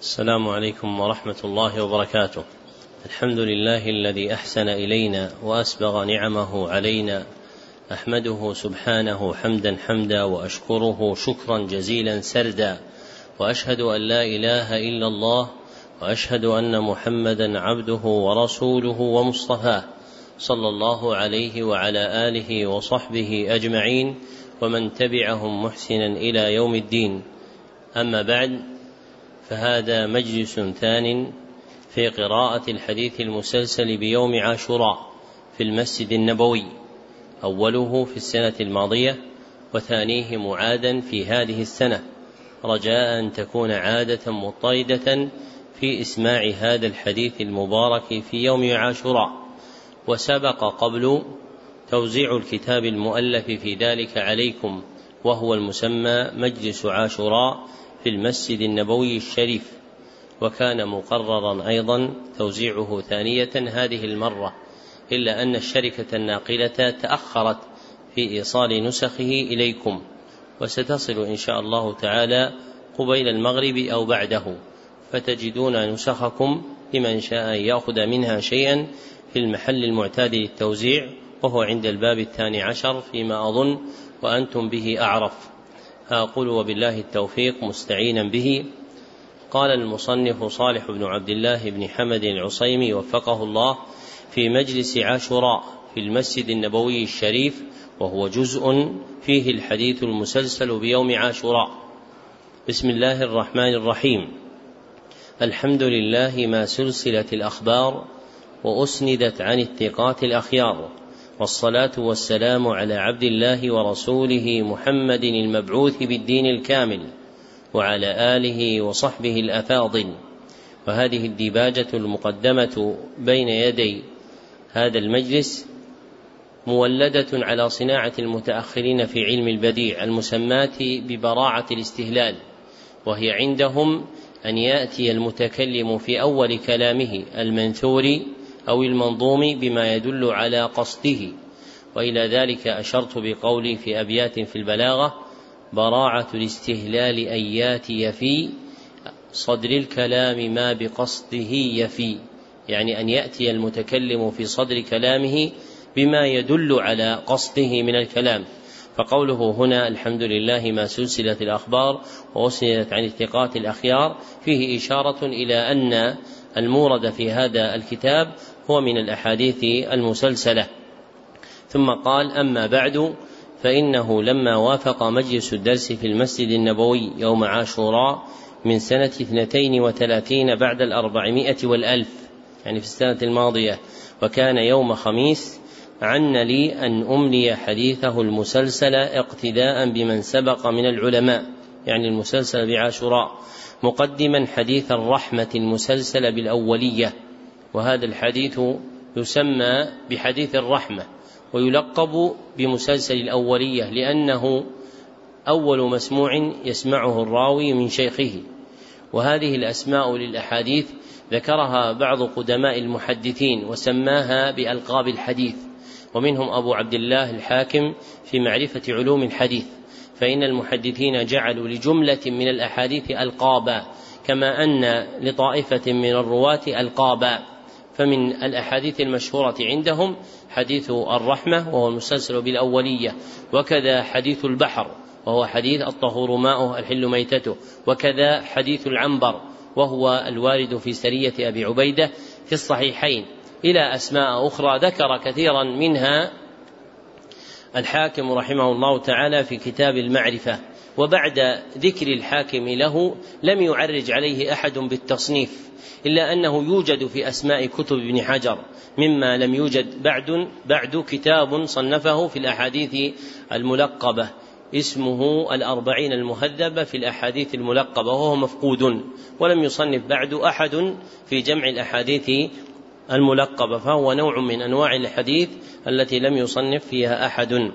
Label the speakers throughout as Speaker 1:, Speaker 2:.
Speaker 1: السلام عليكم ورحمة الله وبركاته. الحمد لله الذي أحسن إلينا وأسبغ نعمه علينا. أحمده سبحانه حمدا حمدا وأشكره شكرا جزيلا سردا. وأشهد أن لا إله إلا الله. وأشهد أن محمدا عبده ورسوله ومصطفاه. صلى الله عليه وعلى آله وصحبه أجمعين. ومن تبعهم محسنا إلى يوم الدين. أما بعد فهذا مجلس ثان في قراءة الحديث المسلسل بيوم عاشوراء في المسجد النبوي. أوله في السنة الماضية وثانيه معادا في هذه السنة. رجاء أن تكون عادة مضطردة في إسماع هذا الحديث المبارك في يوم عاشوراء. وسبق قبل توزيع الكتاب المؤلف في ذلك عليكم وهو المسمى مجلس عاشوراء في المسجد النبوي الشريف وكان مقررا أيضا توزيعه ثانية هذه المرة إلا أن الشركة الناقلة تأخرت في إيصال نسخه إليكم وستصل إن شاء الله تعالى قبيل المغرب أو بعده فتجدون نسخكم لمن شاء أن يأخذ منها شيئا في المحل المعتاد للتوزيع وهو عند الباب الثاني عشر فيما أظن وأنتم به أعرف. أقول وبالله التوفيق مستعينا به. قال المصنف صالح بن عبد الله بن حمد العصيمي وفقه الله في مجلس عاشوراء في المسجد النبوي الشريف وهو جزء فيه الحديث المسلسل بيوم عاشوراء. بسم الله الرحمن الرحيم. الحمد لله ما سلسلت الأخبار وأسندت عن الثقات الأخيار. والصلاة والسلام على عبد الله ورسوله محمد المبعوث بالدين الكامل وعلى آله وصحبه الأفاضل. وهذه الديباجة المقدمة بين يدي هذا المجلس مولدة على صناعة المتأخرين في علم البديع المسماة ببراعة الاستهلال وهي عندهم أن يأتي المتكلم في أول كلامه المنثور أو المنظوم بما يدل على قصده. وإلى ذلك أشرت بقولي في أبيات في البلاغة براعة الاستهلال أن ياتي في صدر الكلام ما بقصده يفي. يعني أن يأتي المتكلم في صدر كلامه بما يدل على قصده من الكلام. فقوله هنا الحمد لله ما سلسلة الأخبار وأسندت عن الثقات الأخيار. فيه إشارة إلى أن المورد في هذا الكتاب هو من الأحاديث المسلسلة. ثم قال أما بعد فإنه لما وافق مجلس الدرس في المسجد النبوي يوم عاشوراء من سنة اثنتين وثلاثين بعد الأربعمائة والألف يعني في السنة الماضية وكان يوم خميس عن لي أن أملي حديثه المسلسل اقتداء بمن سبق من العلماء يعني المسلسل بعاشوراء مقدما حديث الرحمة المسلسل بالأولية. وهذا الحديث يسمى بحديث الرحمة ويلقب بمسلسل الأولية لأنه أول مسموع يسمعه الراوي من شيخه. وهذه الأسماء للأحاديث ذكرها بعض قدماء المحدثين وسماها بألقاب الحديث ومنهم أبو عبد الله الحاكم في معرفة علوم الحديث. فإن المحدثين جعلوا لجملة من الأحاديث ألقابا كما أن لطائفة من الرواة ألقابا. فمن الأحاديث المشهورة عندهم حديث الرحمة وهو المسلسل بالأولية وكذا حديث البحر وهو حديث الطهور ماؤه الحل ميتته وكذا حديث العنبر وهو الوارد في سرية أبي عبيدة في الصحيحين. إلى أسماء أخرى ذكر كثيرا منها الحاكم رحمه الله تعالى في كتاب المعرفة. وبعد ذكر الحاكم له لم يعرج عليه أحد بالتصنيف إلا أنه يوجد في أسماء كتب ابن حجر مما لم يوجد بعد بعد كتاب صنفه في الأحاديث الملقبة اسمه الأربعين المهذبة في الأحاديث الملقبة وهو مفقود ولم يصنف بعد أحد في جمع الأحاديث الملقبة فهو نوع من أنواع الحديث التي لم يصنف فيها أحد.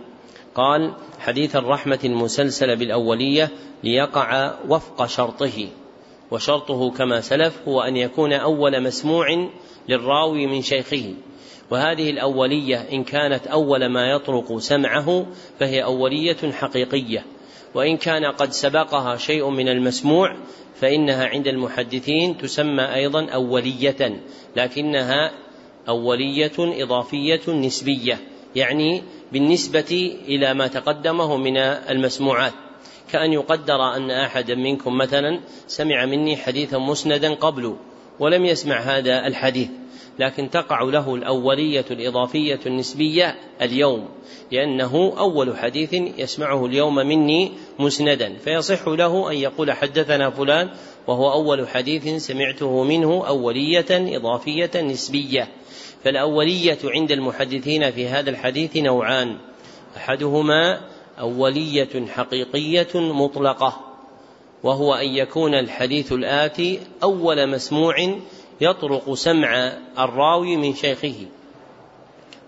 Speaker 1: قال حديث الرحمة المسلسل بالأولية ليقع وفق شرطه وشرطه كما سلف هو أن يكون أول مسموع للراوي من شيخه وهذه الأولية إن كانت أول ما يطرق سمعه فهي أولية حقيقية وإن كان قد سبقها شيء من المسموع فإنها عند المحدثين تسمى أيضا أولية لكنها أولية إضافية نسبية يعني بالنسبة إلى ما تقدمه من المسموعات. كأن يقدر أن أحدا منكم مثلا سمع مني حديثا مسندا قبل ولم يسمع هذا الحديث لكن تقع له الأولية الإضافية النسبية اليوم لأنه أول حديث يسمعه اليوم مني مسندا فيصح له أن يقول حدثنا فلان وهو أول حديث سمعته منه أولية إضافية نسبية. فالأولية عند المحدثين في هذا الحديث نوعان. أحدهما أولية حقيقية مطلقة وهو أن يكون الحديث الآتي أول مسموع يطرق سمع الراوي من شيخه.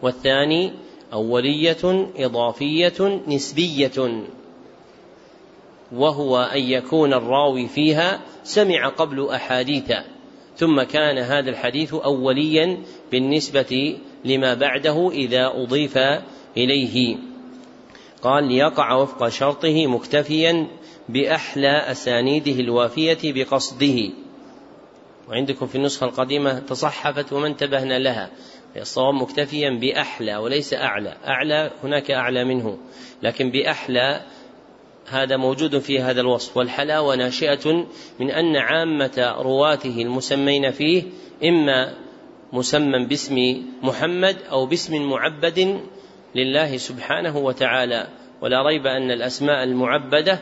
Speaker 1: والثاني أولية إضافية نسبية. وهو أن يكون الراوي فيها سمع قبل أحاديث ثم كان هذا الحديث أوليا بالنسبة لما بعده إذا أضيف إليه. قال ليقع وفق شرطه مكتفيا بأحلى أسانيده الوافية بقصده. وعندكم في النسخة القديمة تصحفت وما انتبهنا لها. الصواب مكتفيا بأحلى وليس أعلى. أعلى هناك أعلى منه لكن بأحلى هذا موجود في هذا الوصف والحلاوة ناشئة من أن عامة رواته المسمين فيه إما مسمى باسم محمد أو باسم معبد لله سبحانه وتعالى ولا ريب أن الأسماء المعبدة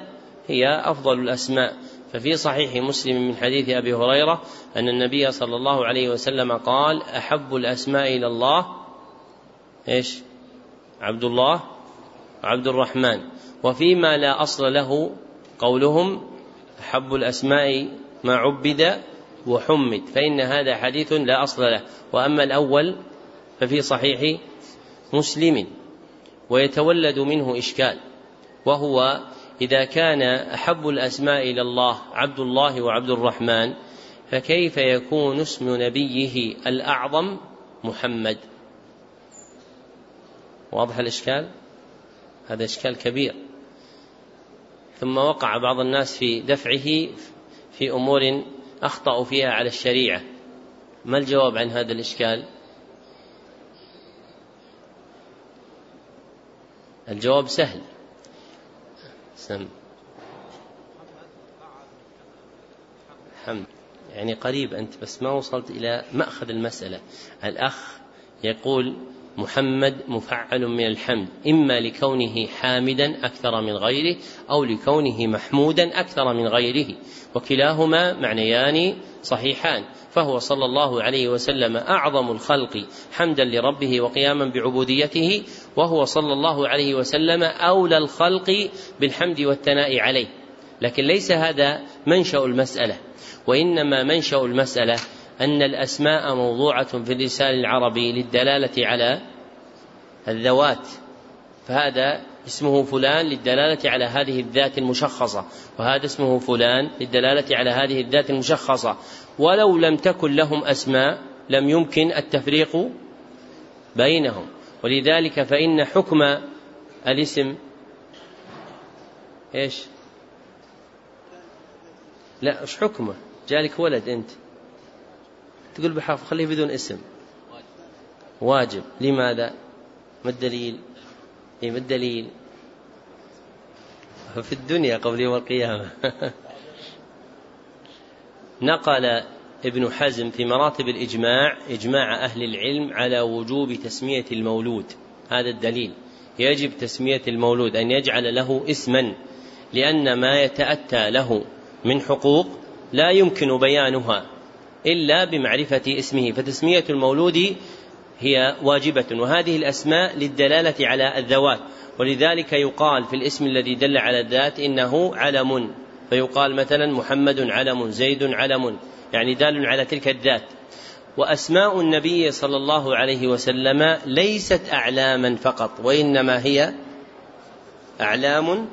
Speaker 1: هي أفضل الأسماء. ففي صحيح مسلم من حديث أبي هريرة أن النبي صلى الله عليه وسلم قال أحب الأسماء إلى الله. إيش؟ عبد الله. عبد الرحمن. وفيما لا أصل له قولهم أحب الأسماء ما عبد وحمد فإن هذا حديث لا أصل له. وأما الأول ففي صحيح مسلم ويتولد منه إشكال وهو إذا كان أحب الأسماء إلى الله عبد الله وعبد الرحمن فكيف يكون اسم نبيه الأعظم محمد؟ واضح الإشكال؟ هذا إشكال كبير. ثم وقع بعض الناس في دفعه في أمور أخطأوا فيها على الشريعة. ما الجواب عن هذا الإشكال؟ الجواب سهل. سم. حمد يعني قريب أنت بس ما وصلت إلى مأخذ المسألة. الأخ يقول محمد مفعل من الحمد إما لكونه حامدا أكثر من غيره أو لكونه محمودا أكثر من غيره وكلاهما معنيان صحيحان. فهو صلى الله عليه وسلم أعظم الخلق حمدا لربه وقياما بعبوديته وهو صلى الله عليه وسلم أولى الخلق بالحمد والثناء عليه. لكن ليس هذا منشأ المسألة وإنما منشأ المسألة أن الأسماء موضوعة في اللسان العربي للدلالة على الذوات فهذا اسمه فلان للدلالة على هذه الذات المشخصة وهذا اسمه فلان للدلالة على هذه الذات المشخصة ولو لم تكن لهم أسماء لم يمكن التفريق بينهم ولذلك فإن حكم الاسم إيش؟ لا إيش حكمه؟ جالك ولد أنت تقول بحرف خليه بدون اسم واجب لماذا؟ ما الدليل؟ إيه ما الدليل؟ في الدنيا قبل يوم القيامة نقل ابن حزم في مراتب الإجماع إجماع أهل العلم على وجوب تسمية المولود هذا الدليل يجب تسمية المولود أن يجعل له اسما لأن ما يتأتى له من حقوق لا يمكن بيانها إلا بمعرفة اسمه فتسمية المولود هي واجبة وهذه الأسماء للدلالة على الذوات ولذلك يقال في الاسم الذي دل على الذات إنه علم فيقال مثلا محمد علم زيد علم يعني دال على تلك الذات. وأسماء النبي صلى الله عليه وسلم ليست اعلاما فقط وإنما هي أعلام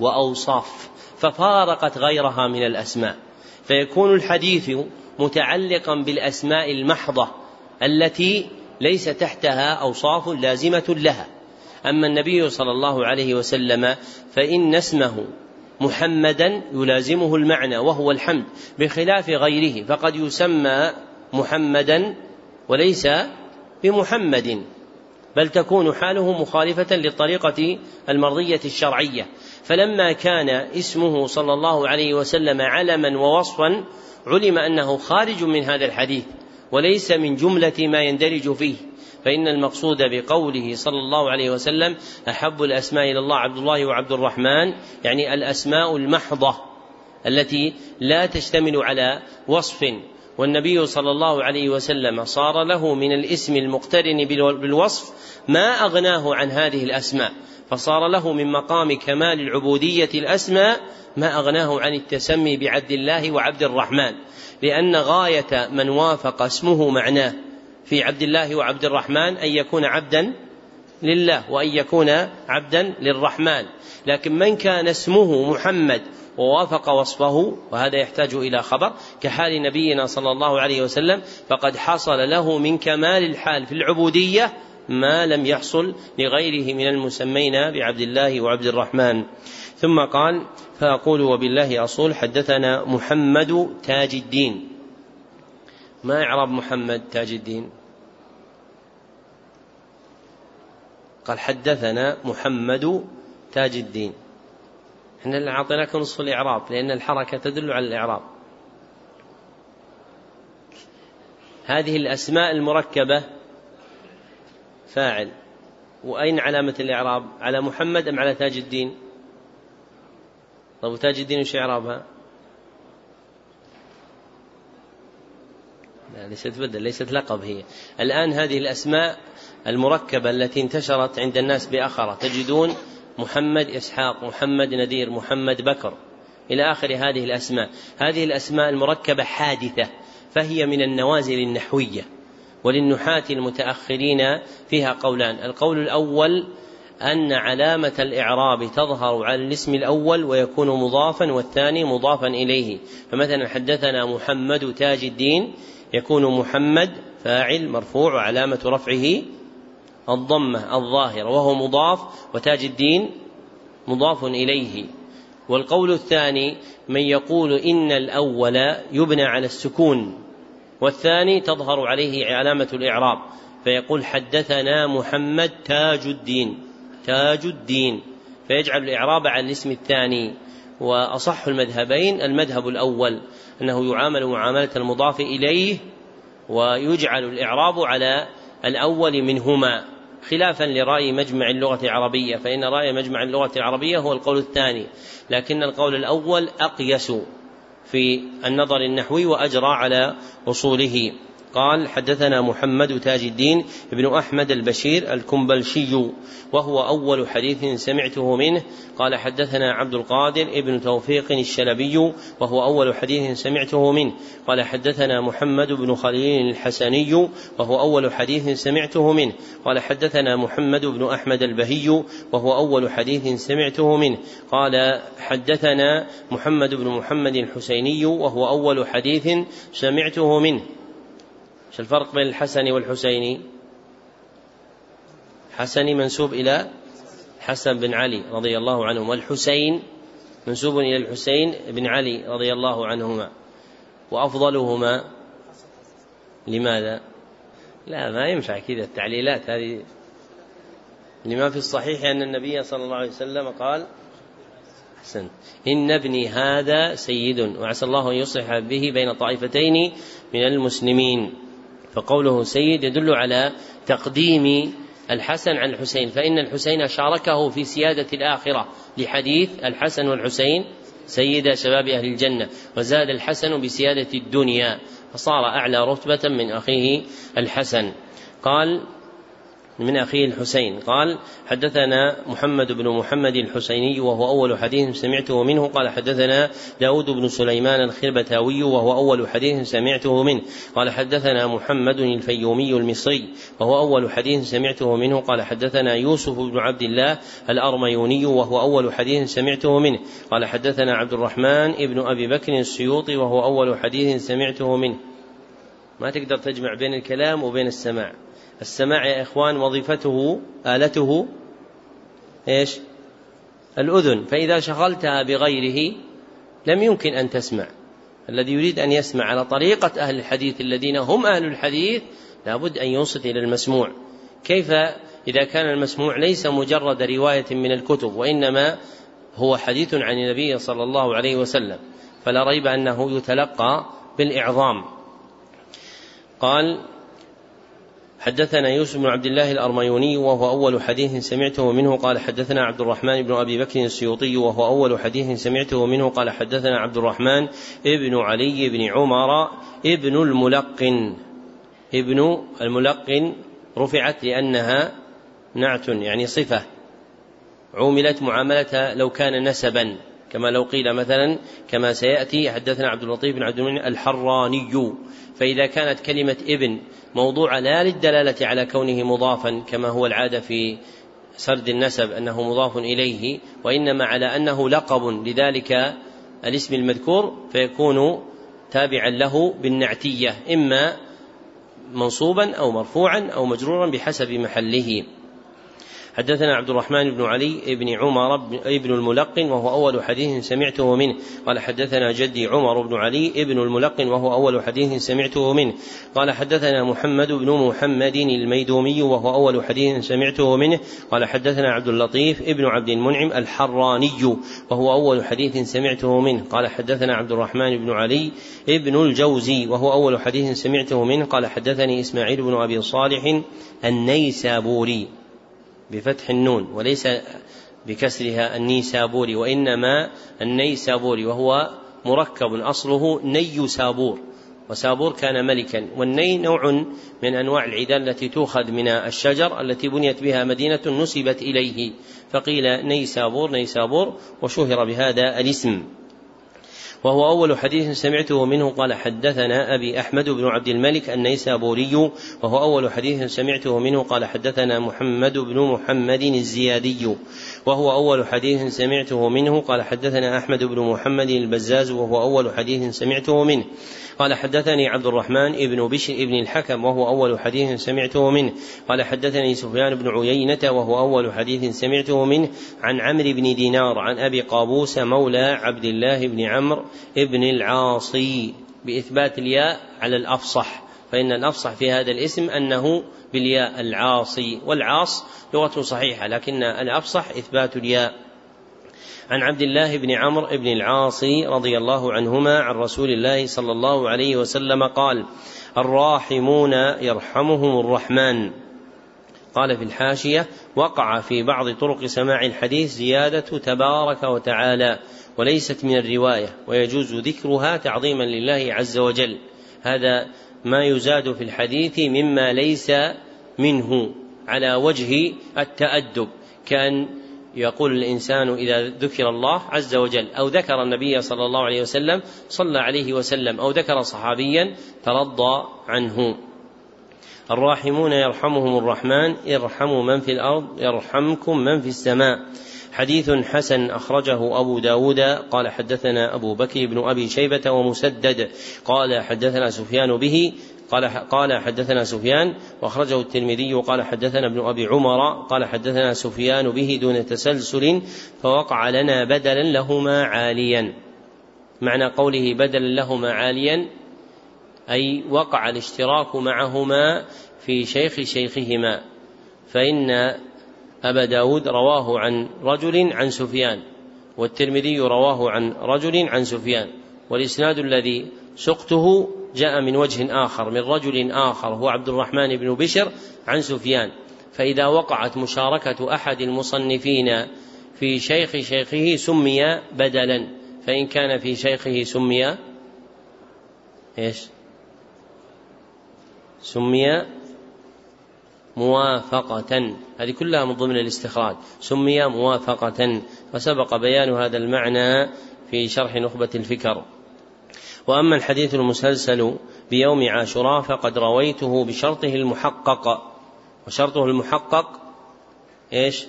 Speaker 1: وأوصاف ففارقت غيرها من الأسماء. فيكون الحديث متعلقا بالأسماء المحضة التي ليس تحتها أوصاف لازمة لها. أما النبي صلى الله عليه وسلم فإن اسمه محمدا يلازمه المعنى وهو الحمد بخلاف غيره فقد يسمى محمدا وليس بمحمد بل تكون حاله مخالفة للطريقة المرضية الشرعية. فلما كان اسمه صلى الله عليه وسلم علما ووصفا علم أنه خارج من هذا الحديث وليس من جملة ما يندرج فيه فإن المقصود بقوله صلى الله عليه وسلم أحب الأسماء إلى الله عبد الله وعبد الرحمن يعني الأسماء المحضة التي لا تشتمل على وصف والنبي صلى الله عليه وسلم صار له من الاسم المقترن بالوصف ما أغناه عن هذه الأسماء فصار له من مقام كمال العبودية الأسماء ما أغناه عن التسمي بعبد الله وعبد الرحمن لأن غاية من وافق اسمه معناه في عبد الله وعبد الرحمن أن يكون عبدا لله وأن يكون عبدا للرحمن. لكن من كان اسمه محمد ووافق وصفه وهذا يحتاج إلى خبر كحال نبينا صلى الله عليه وسلم فقد حصل له من كمال الحال في العبودية ما لم يحصل لغيره من المسمين بعبد الله وعبد الرحمن. ثم قال فأقول وبالله أصول حدثنا محمد تاج الدين. ما إعراب محمد تاج الدين؟ قال حدثنا محمد تاج الدين. إحنا اللي أعطيناك نصف الإعراب لأن الحركة تدل على الإعراب. هذه الأسماء المركبة فاعل. وأين علامة الإعراب؟ على محمد أم على تاج الدين؟ طيب تاج الدين وش إعرابها؟ لا ليست بدل ليست لقب هي. الآن هذه الأسماء المركبة التي انتشرت عند الناس بأخرة تجدون محمد إسحاق محمد نذير محمد بكر. إلى آخر هذه الأسماء. هذه الأسماء المركبة حادثة فهي من النوازل النحوية. وللنحاة المتأخرين فيها قولان. القول الأول أن علامة الإعراب تظهر على الاسم الأول ويكون مضافا والثاني مضافا إليه. فمثلا حدثنا محمد تاج الدين يكون محمد فاعل مرفوع وعلامة رفعه الضمة الظاهرة وهو مضاف وتاج الدين مضاف إليه. والقول الثاني من يقول إن الأول يبنى على السكون. والثاني تظهر عليه علامة الإعراب فيقول حدثنا محمد تاج الدين تاج الدين فيجعل الإعراب على الاسم الثاني. وأصح المذهبين المذهب الأول أنه يعامل معاملة المضاف إليه ويجعل الإعراب على الأول منهما خلافا لرأي مجمع اللغة العربية فإن رأي مجمع اللغة العربية هو القول الثاني لكن القول الأول أقيس. في النظر النحوي وأجرى على أصوله. قال حدثنا محمد تاج الدين بن أحمد البشير الكنبلشي وهو أول حديث سمعته منه. قال حدثنا عبد القادر ابن توفيق الشلبي وهو أول حديث سمعته منه. قال حدثنا محمد بن خليل الحسني وهو أول حديث سمعته منه. قال حدثنا محمد بن أحمد البهي وهو أول حديث سمعته منه. قال حدثنا محمد بن محمد الحسيني وهو أول حديث سمعته منه. إيش الفرق بين الحسن والحسيني حسني منسوب إلى حسن بن علي رضي الله عنهم والحسين منسوب إلى الحسين بن علي رضي الله عنهما. وأفضلهما لماذا؟ لا ما ينفع كذا التعليلات هذه. لما في الصحيح أن النبي صلى الله عليه وسلم قال أحسنت إن ابني هذا سيد وعسى الله أن يصلح به بين طائفتين من المسلمين. فقوله سيد يدل على تقديم الحسن عن الحسين فإن الحسين شاركه في سيادة الآخرة لحديث الحسن والحسين سيد شباب أهل الجنة وزاد الحسن بسيادة الدنيا فصار أعلى رتبة من أخيه الحسن. قال من أخيه الحسين. قال حدثنا محمد بن محمد الحسيني وهو أول حديث سمعته منه. قال حدثنا داود بن سليمان الخربتاوي وهو أول حديث سمعته منه. قال حدثنا محمد الفيومي المصري وهو أول حديث سمعته منه. قال حدثنا يوسف بن عبد الله الأرميوني وهو أول حديث سمعته منه. قال حدثنا عبد الرحمن ابن أبي بكر السيوطي وهو أول حديث سمعته منه. ما تقدر تجمع بين الكلام وبين السماع. السماع يا إخوان وظيفته آلته إيش؟ الأذن. فإذا شغلتها بغيره لم يمكن أن تسمع. الذي يريد أن يسمع على طريقة أهل الحديث الذين هم أهل الحديث لابد أن ينصت إلى المسموع. كيف؟ إذا كان المسموع ليس مجرد رواية من الكتب وإنما هو حديث عن النبي صلى الله عليه وسلم. فلا ريب أنه يتلقى بالإعظام. قال حدثنا يوسف بن عبد الله الأرميوني وهو أول حديث سمعته منه قال حدثنا عبد الرحمن بن أبي بكر السيوطي وهو أول حديث سمعته منه قال حدثنا عبد الرحمن ابن علي بن عمر ابن الملقن. ابن الملقن رفعت لأنها نعت يعني صفة. عوملت معاملة لو كان نسبا. كما لو قيل مثلا كما سيأتي حدثنا عبد اللطيف بن عبد المنعم الحراني. فإذا كانت كلمة ابن موضوعة لا للدلالة على كونه مضافا كما هو العادة في سرد النسب أنه مضاف إليه وإنما على أنه لقب لذلك الاسم المذكور فيكون تابعا له بالنعتية إما منصوبا أو مرفوعا أو مجرورا بحسب محله. حدثنا عبد الرحمن بن علي بن عمر بن الملقن وهو أول حديث سمعته منه. قال حدثنا جدي عمر بن علي بن الملقن وهو أول حديث سمعته منه. قال حدثنا محمد بن محمد الميدومي وهو أول حديث سمعته منه. قال حدثنا عبد اللطيف ابن عبد المنعم الحراني وهو أول حديث سمعته منه. قال حدثنا عبد الرحمن بن علي ابن الجوزي وهو أول حديث سمعته منه. قال حدثني إسماعيل بن أبي صالح النيسابوري. بفتح النون وليس بكسرها النيسابوري وإنما النيسابوري وهو مركب أصله ني سابور وسابور كان ملكا. والني نوع من أنواع العيدان التي تؤخذ من الشجر التي بنيت بها مدينة نسبت إليه فقيل نيسابور نيسابور وشهر بهذا الاسم. وهو أول حديث سمعته منه قال حدثنا أبي أحمد بن عبد الملك النيسابوري وهو أول حديث سمعته منه قال حدثنا محمد بن محمد الزيادي. وهو أول حديث سمعته منه. قال حدثنا أحمد بن محمد البزاز وهو أول حديث سمعته منه. قال حدثني عبد الرحمن بن بشر بن الحكم وهو أول حديث سمعته منه. قال حدثني سفيان بن عيينة وهو أول حديث سمعته منه. عن عمرو بن دينار عن أبي قابوس مولى عبد الله بن عمرو بن العاصي. بإثبات الياء على الأفصح. فإن الأفصح في هذا الاسم أنه بالياء العاصي والعاص لغة صحيحة لكن الأفصح إثبات الياء. عن عبد الله بن عمرو بن العاص رضي الله عنهما عن رسول الله صلى الله عليه وسلم قال الراحمون يرحمهم الرحمن قال في الحاشية وقع في بعض طرق سماع الحديث زيادة تبارك وتعالى وليست من الرواية ويجوز ذكرها تعظيما لله عز وجل هذا ما يزاد في الحديث مما ليس منه على وجه التأدب كأن يقول الإنسان إذا ذكر الله عز وجل أو ذكر النبي صلى الله عليه وسلم صلى عليه وسلم أو ذكر صحابيا ترضى عنه. الراحمون يرحمهم الرحمن ارحموا من في الأرض يرحمكم من في السماء. حديث حسن أخرجه أبو داود قال حدثنا أبو بكر بن أبي شيبة ومسدد قال حدثنا سفيان به قال قال حدثنا سفيان وأخرجه الترمذي وقال حدثنا ابن أبي عمر قال حدثنا سفيان به دون تسلسل فوقع لنا بدلا لهما عاليا. معنى قوله بدلا لهما عاليا أي وقع الاشتراك معهما في شيخ شيخهما فإن أبا داود رواه عن رجل عن سفيان والترمذي رواه عن رجل عن سفيان والإسناد الذي سقته جاء من وجه آخر من رجل آخر هو عبد الرحمن بن بشر عن سفيان فإذا وقعت مشاركة أحد المصنفين في شيخ شيخه سمي بدلا فإن كان في شيخه سمي إيش؟ سمي موافقة. هذه كلها من ضمن الاستخراج. سمي موافقة. وسبق بيان هذا المعنى في شرح نخبة الفكر. وأما الحديث المسلسل بيوم عاشوراء فقد رويته بشرطه المحقق. وشرطه المحقق إيش؟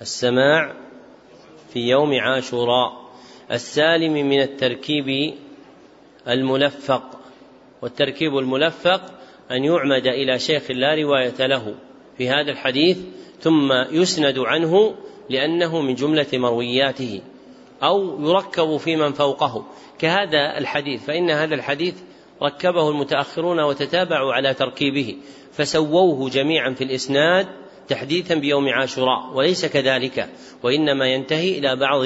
Speaker 1: السماع في يوم عاشوراء. السالم من التركيب الملفق. والتركيب الملفق أن يعمد إلى شيخ لا رواية له في هذا الحديث ثم يسند عنه لأنه من جملة مروياته أو يركب في من فوقه. كهذا الحديث فإن هذا الحديث ركبه المتأخرون وتتابعوا على تركيبه فسووه جميعا في الإسناد تحديثا بيوم عاشوراء وليس كذلك وإنما ينتهي إلى بعض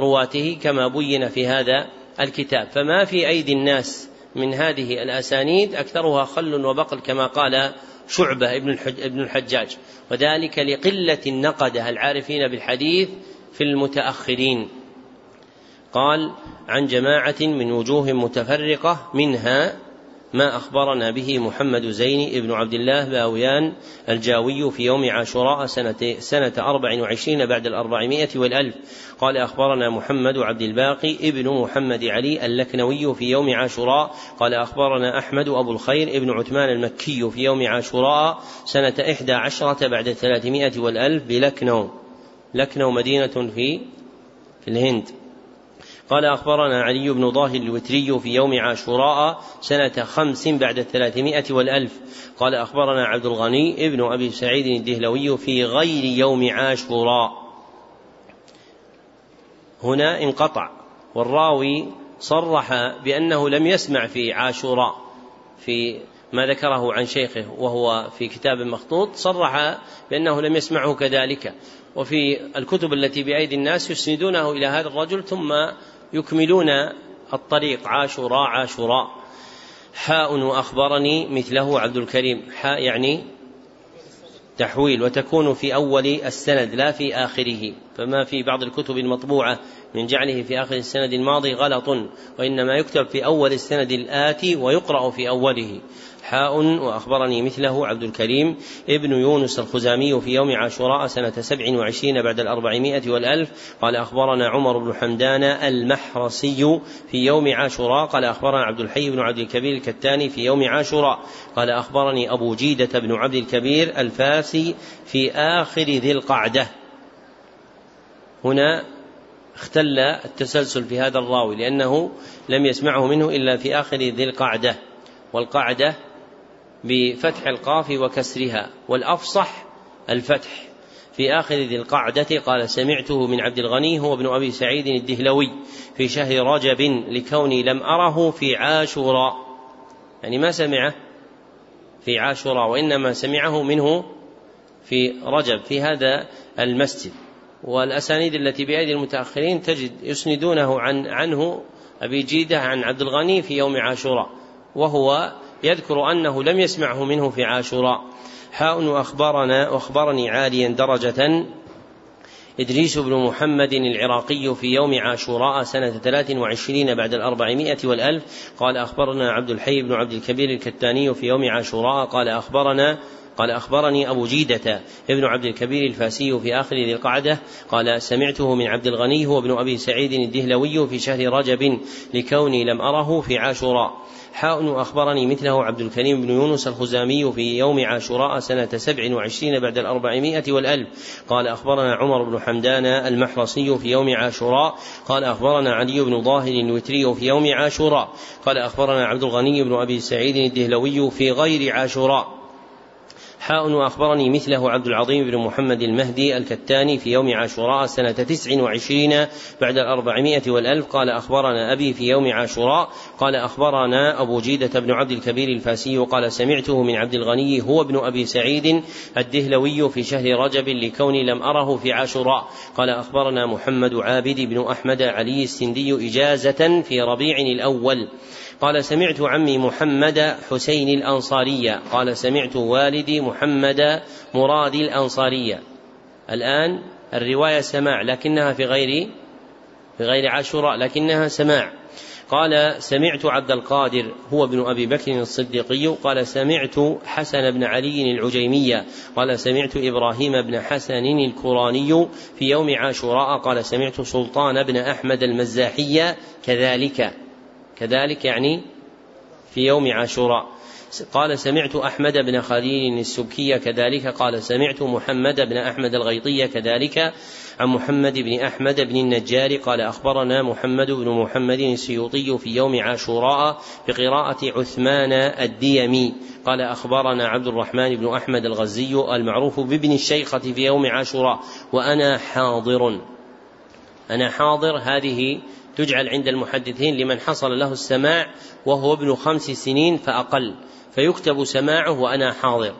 Speaker 1: رواته كما بين في هذا الكتاب. فما في أيدي الناس من هذه الأسانيد أكثرها خل وبقل كما قال شعبة ابن الحجاج. وذلك لقلة النقدة العارفين بالحديث؟ في المتأخرين. قال عن جماعة من وجوه متفرقة منها ما أخبرنا به محمد زين ابن عبد الله باويان الجاوي في يوم عاشوراء سنة, سنة أربع وعشرين بعد الأربعمائة والألف. قال أخبرنا محمد عبد الباقي ابن محمد علي اللكنوي في يوم عاشوراء. قال أخبرنا أحمد أبو الخير ابن عثمان المكي في يوم عاشوراء سنة إحدى عشرة بعد الثلاثمائة والألف بلكنو. لكنو مدينة في في الهند. قال أخبرنا علي بن ظاهر الوتري في يوم عاشوراء سنة خمس بعد الثلاثمائة والألف. قال أخبرنا عبد الغني ابن أبي سعيد الدهلوي في غير يوم عاشوراء. هنا انقطع والراوي صرح بأنه لم يسمع في عاشوراء في ما ذكره عن شيخه وهو في كتاب مخطوط صرح بأنه لم يسمعه كذلك. وفي الكتب التي بأيدي الناس يسندونه إلى هذا الرجل ثم يكملون الطريق. عاشوراء عاشوراء حاء وأخبرني مثله عبد الكريم. حاء يعني تحويل وتكون في أول السند لا في آخره. فما في بعض الكتب المطبوعة من جعله في آخر السند الماضي غلط وإنما يكتب في أول السند الآتي ويقرأ في أوله. حاء وأخبرني مثله عبد الكريم ابن يونس الخزامي في يوم عاشوراء سنة سبع وعشرين بعد الأربعمائة والألف. قال أخبرنا عمر بن حمدان المحرسي في يوم عاشوراء. قال أخبرنا عبد الحي بن عبد الكبير الكتاني في يوم عاشوراء. قال أخبرني أبو جيدة بن عبد الكبير الفاسي في آخر ذي القعدة. هنا اختل التسلسل في هذا الراوي لأنه لم يسمعه منه إلا في آخر ذي القعدة. والقعدة بفتح القاف وكسرها والأفصح الفتح. في آخر ذي القعدة قال سمعته من عبد الغني هو ابن أبي سعيد الدهلوي في شهر رجب لكوني لم أره في عاشوراء. يعني ما سمعه في عاشوراء وإنما سمعه منه في رجب في هذا المسجد. والأسانيد التي بأيدي المتأخرين تجد يسندونه عن عنه أبي جيدة عن عبد الغني في يوم عاشوراء وهو يذكر أنه لم يسمعه منه في عاشوراء. حاء وأخبرنا وأخبرني عاليا درجة. إدريس بن محمد العراقي في يوم عاشوراء سنة ثلاث وعشرين بعد الأربعمائة والألف قال أخبرنا عبد الحي بن عبد الكبير الكتاني في يوم عاشوراء قال أخبرنا قال أخبرني أبو جيدة ابن عبد الكبير الفاسي في آخر ذي القعدة قال سمعته من عبد الغني هو ابن أبي سعيد الدهلوي في شهر رجب لكوني لم أره في عاشوراء. حاء وأخبرني مثله عبد الكريم بن يونس الخزامي في يوم عاشوراء سنة سبع وعشرين بعد الأربعمائة والألف. قال أخبرنا عمر بن حمدان المحرصي في يوم عاشوراء. قال أخبرنا علي بن ظاهر الوتري في يوم عاشوراء. قال أخبرنا عبد الغني بن أبي سعيد الدهلوي في غير عاشوراء. حاء وأخبرني مثله عبد العظيم بن محمد المهدي الكتاني في يوم عاشوراء سنة تسع وعشرين بعد الأربعمائة والألف. قال أخبرنا أبي في يوم عاشوراء. قال أخبرنا أبو جيدة بن عبد الكبير الفاسي. قال سمعته من عبد الغني هو ابن أبي سعيد الدهلوي في شهر رجب لكوني لم أره في عاشوراء. قال أخبرنا محمد عابد بن أحمد علي السندي إجازة في ربيع الأول. قال سمعت عمي محمد حسين الأنصارية قال سمعت والدي محمد مراد الأنصارية الآن الرواية سماع لكنها في غير في غير عاشوراء لكنها سماع. قال سمعت عبد القادر هو ابن أبي بكر الصديقي. قال سمعت حسن بن علي العجيمية قال سمعت إبراهيم بن حسن الكراني في يوم عاشوراء. قال سمعت سلطان بن أحمد المزاحي. كذلك. كذلك يعني في يوم عاشوراء. قال سمعت أحمد بن خليل السبكي كذلك قال سمعت محمد بن أحمد الغيطي كذلك عن محمد بن أحمد بن النجار قال أخبرنا محمد بن محمد السيوطي في يوم عاشوراء بقراءة عثمان الديمي. قال أخبرنا عبد الرحمن بن أحمد الغزي المعروف بابن الشيخة في يوم عاشوراء وأنا حاضر. أنا حاضر هذه تجعل عند المحدثين لمن حصل له السماع وهو ابن خمس سنين فأقل فيكتب سماعه وأنا حاضر.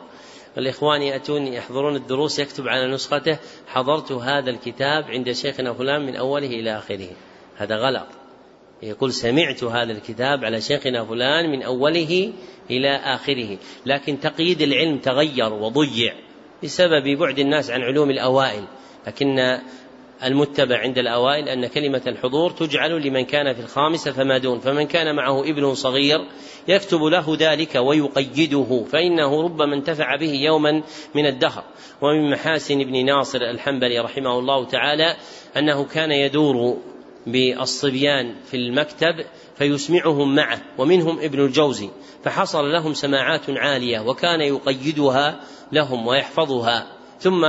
Speaker 1: الإخوان يأتون يحضرون الدروس يكتب على نسخته حضرت هذا الكتاب عند شيخنا فلان من أوله إلى آخره. هذا غلط. يقول سمعت هذا الكتاب على شيخنا فلان من أوله إلى آخره لكن تقييد العلم تغير وضيع بسبب بعد الناس عن علوم الأوائل لكن المتبع عند الأوائل أن كلمة الحضور تجعل لمن كان في الخامسة فما دون فمن كان معه ابن صغير يكتب له ذلك ويقيده فإنه ربما انتفع به يوما من الدهر. ومن محاسن ابن ناصر الحنبلي رحمه الله تعالى أنه كان يدور بالصبيان في المكتب فيسمعهم معه ومنهم ابن الجوزي فحصل لهم سماعات عالية وكان يقيدها لهم ويحفظها. ثم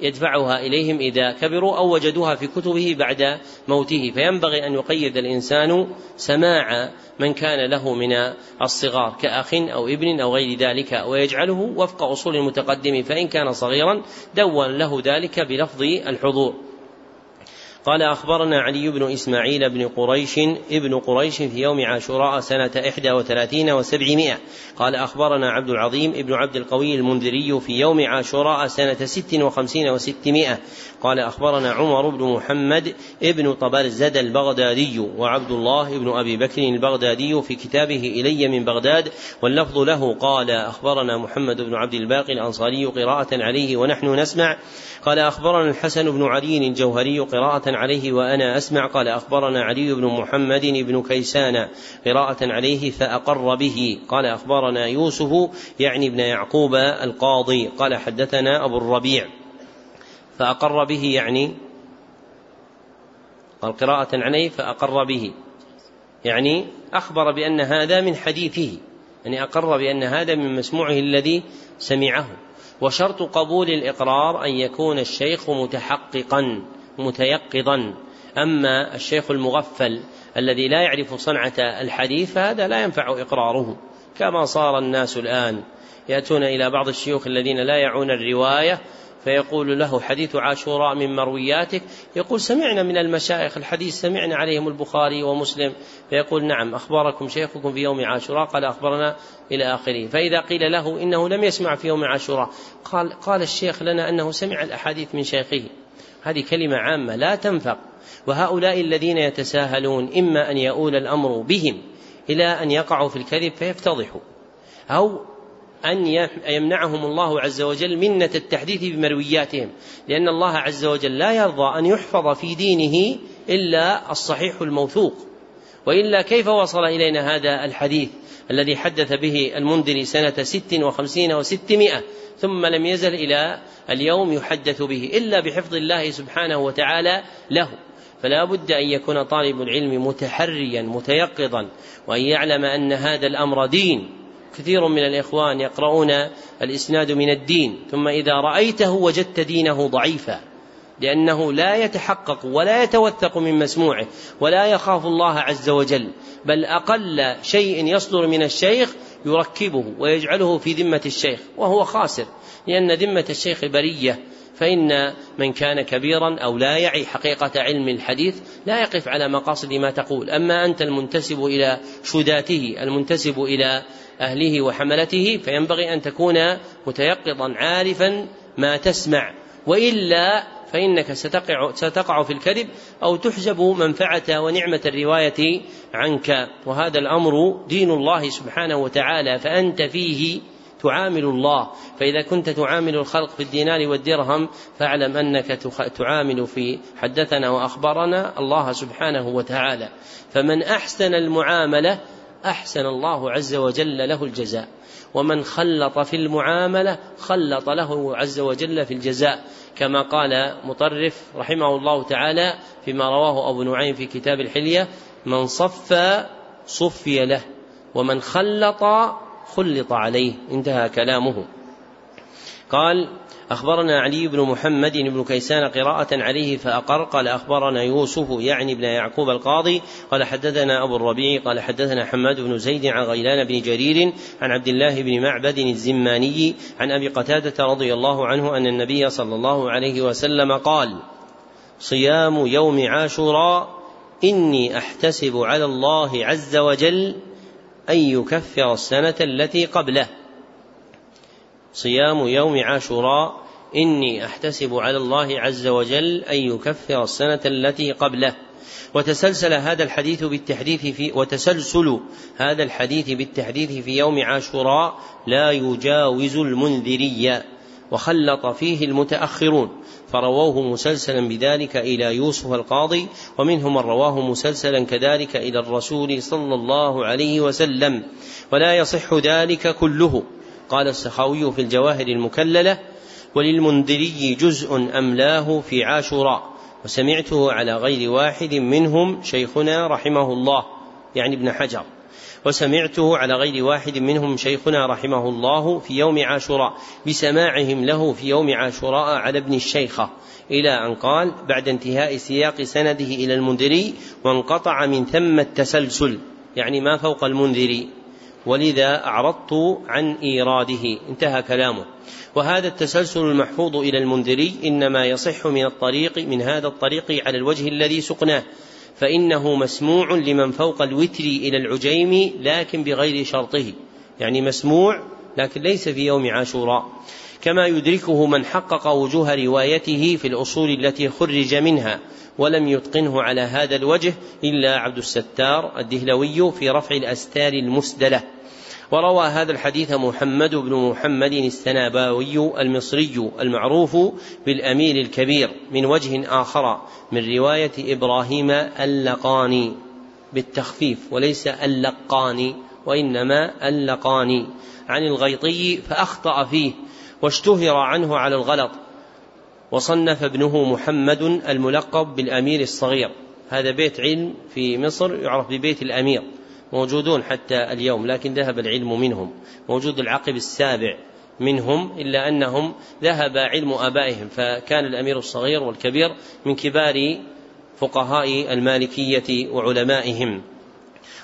Speaker 1: يدفعها إليهم إذا كبروا أو وجدوها في كتبه بعد موته. فينبغي أن يقيد الإنسان سماع من كان له من الصغار كأخ أو ابن أو غير ذلك ويجعله وفق أصول المتقدم. فإن كان صغيرا دون له ذلك بلفظ الحضور. قال أخبرنا علي بن إسماعيل بن قريش ابن قريش في يوم عاشوراء سنة إحدى وثلاثين وسبعمائة. قال أخبرنا عبد العظيم ابن عبد القوي المنذري في يوم عاشوراء سنة ست وخمسين وستمائة. قال أخبرنا عمر بن محمد ابن طبرزد البغدادي وعبد الله بن أبي بكر البغدادي في كتابه إلي من بغداد واللفظ له قال أخبرنا محمد بن عبد الباقي الأنصاري قراءة عليه ونحن نسمع. قال أخبرنا الحسن بن علي الجوهري قراءة عليه وأنا أسمع. قال أخبرنا علي بن محمد بن كيسان قراءة عليه فأقر به. قال أخبرنا يوسف يعني ابن يعقوب القاضي. قال حدثنا أبو الربيع. فأقر به يعني قال قراءة عليه فأقر به. يعني أخبر بأن هذا من حديثه. يعني أقر بأن هذا من مسموعه الذي سمعه. وشرط قبول الإقرار أن يكون الشيخ متحققا. متيقظا. أما الشيخ المغفل الذي لا يعرف صنعة الحديث فهذا لا ينفع إقراره. كما صار الناس الآن. يأتون إلى بعض الشيوخ الذين لا يعون الرواية فيقول له حديث عاشوراء من مروياتك. يقول سمعنا من المشايخ الحديث سمعنا عليهم البخاري ومسلم. فيقول نعم أخبركم شيخكم في يوم عاشوراء. قال أخبرنا إلى آخره. فإذا قيل له إنه لم يسمع في يوم عاشوراء قال قال الشيخ لنا أنه سمع الأحاديث من شيخه. هذه كلمة عامة لا تنفق. وهؤلاء الذين يتساهلون إما أن يؤول الأمر بهم إلى أن يقعوا في الكذب فيفتضحوا أو أن يمنعهم الله عز وجل منة التحديث بمروياتهم لأن الله عز وجل لا يرضى أن يحفظ في دينه إلا الصحيح الموثوق. وإلا كيف وصل إلينا هذا الحديث؟ الذي حدث به المنذر سنة ست وخمسين وستمائة ثم لم يزل إلى اليوم يحدث به إلا بحفظ الله سبحانه وتعالى له. فلا بد أن يكون طالب العلم متحريا متيقظا وأن يعلم أن هذا الأمر دين. كثير من الإخوان يقرؤون الإسناد من الدين ثم إذا رأيته وجدت دينه ضعيفا. لأنه لا يتحقق ولا يتوثق من مسموعه ولا يخاف الله عز وجل بل أقل شيء يصدر من الشيخ يركبه ويجعله في ذمة الشيخ وهو خاسر لأن ذمة الشيخ برية فإن من كان كبيرا أو لا يعي حقيقة علم الحديث لا يقف على مقاصد ما تقول. أما أنت المنتسب إلى شداته المنتسب إلى أهله وحملته فينبغي أن تكون متيقظا عارفا ما تسمع وإلا فإنك ستقع, ستقع في الكذب أو تحجب منفعة ونعمة الرواية عنك. وهذا الأمر دين الله سبحانه وتعالى فأنت فيه تعامل الله. فإذا كنت تعامل الخلق في الدينار والدرهم فاعلم أنك تعامل في حدثنا وأخبرنا الله سبحانه وتعالى. فمن أحسن المعاملة أحسن الله عز وجل له الجزاء. ومن خلط في المعاملة خلط له عز وجل في الجزاء كما قال مطرف رحمه الله تعالى فيما رواه أبو نعيم في كتاب الحلية من صفى صفي له ومن خلط خلط عليه انتهى كلامه. قال أخبرنا علي بن محمد بن كيسان قراءة عليه فأقر قال أخبرنا يوسف يعني بن يعقوب القاضي قال حدثنا أبو الربيع قال حدثنا حماد بن زيد عن غيلان بن جرير عن عبد الله بن معبد الزماني عن أبي قتادة رضي الله عنه أن النبي صلى الله عليه وسلم قال صيام يوم عاشوراء إني أحتسب على الله عز وجل أن يكفر السنة التي قبله. صيام يوم عاشوراء إني أحتسب على الله عز وجل أن يكفر السنة التي قبله. وتسلسل هذا الحديث بالتحديث في وتسلسل هذا الحديث بالتحديث في يوم عاشوراء لا يجاوز المنذري. وخلط فيه المتأخرون فرووه مسلسلا بذلك إلى يوسف القاضي ومنهم من رواه مسلسلا كذلك إلى الرسول صلى الله عليه وسلم. ولا يصح ذلك كله. قال السخاوي في الجواهر المكللة وللمنذري جزء أملاه في عاشوراء وسمعته على غير واحد منهم شيخنا رحمه الله يعني ابن حجر. وسمعته على غير واحد منهم شيخنا رحمه الله في يوم عاشوراء بسماعهم له في يوم عاشوراء على ابن الشيخة إلى أن قال بعد انتهاء سياق سنده إلى المنذري وانقطع من ثم التسلسل يعني ما فوق المنذري. ولذا أعرضت عن إيراده. انتهى كلامه. وهذا التسلسل المحفوظ إلى المنذري إنما يصح من الطريق من هذا الطريق على الوجه الذي سقناه. فإنه مسموع لمن فوق الوتر إلى العجيم لكن بغير شرطه. يعني مسموع لكن ليس في يوم عاشوراء. كما يدركه من حقق وجوه روايته في الأصول التي خرج منها. ولم يتقنه على هذا الوجه إلا عبد الستار الدهلوي في رفع الأستار المسدلة. وروى هذا الحديث محمد بن محمد السناباوي المصري المعروف بالأمير الكبير من وجه آخر من رواية إبراهيم اللقاني بالتخفيف وليس اللقاني وإنما اللقاني. عن الغيطي فأخطأ فيه واشتهر عنه على الغلط. وصنف ابنه محمد الملقب بالأمير الصغير. هذا بيت علم في مصر يعرف ببيت الأمير. موجودون حتى اليوم لكن ذهب العلم منهم. موجود العقب السابع منهم إلا أنهم ذهب علم آبائهم. فكان الأمير الصغير والكبير من كبار فقهاء المالكية وعلمائهم.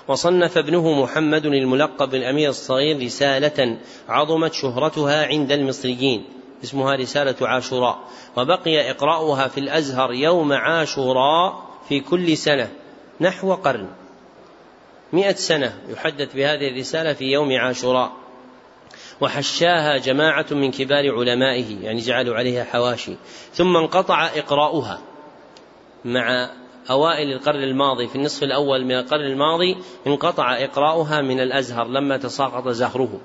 Speaker 1: وصنف ابنه محمد الملقب بالأمير الصغير رسالة عظمت شهرتها عند المصريين. اسمها رسالة عاشوراء وبقي إقراؤها في الأزهر يوم عاشوراء في كل سنة نحو قرن. مئة سنة يحدث بهذه الرسالة في يوم عاشوراء. وحشاها جماعة من كبار علمائه يعني جعلوا عليها حواشي. ثم انقطع إقراؤها مع أوائل القرن الماضي. في النصف الأول من القرن الماضي انقطع إقراؤها من الأزهر لما تساقط زهره.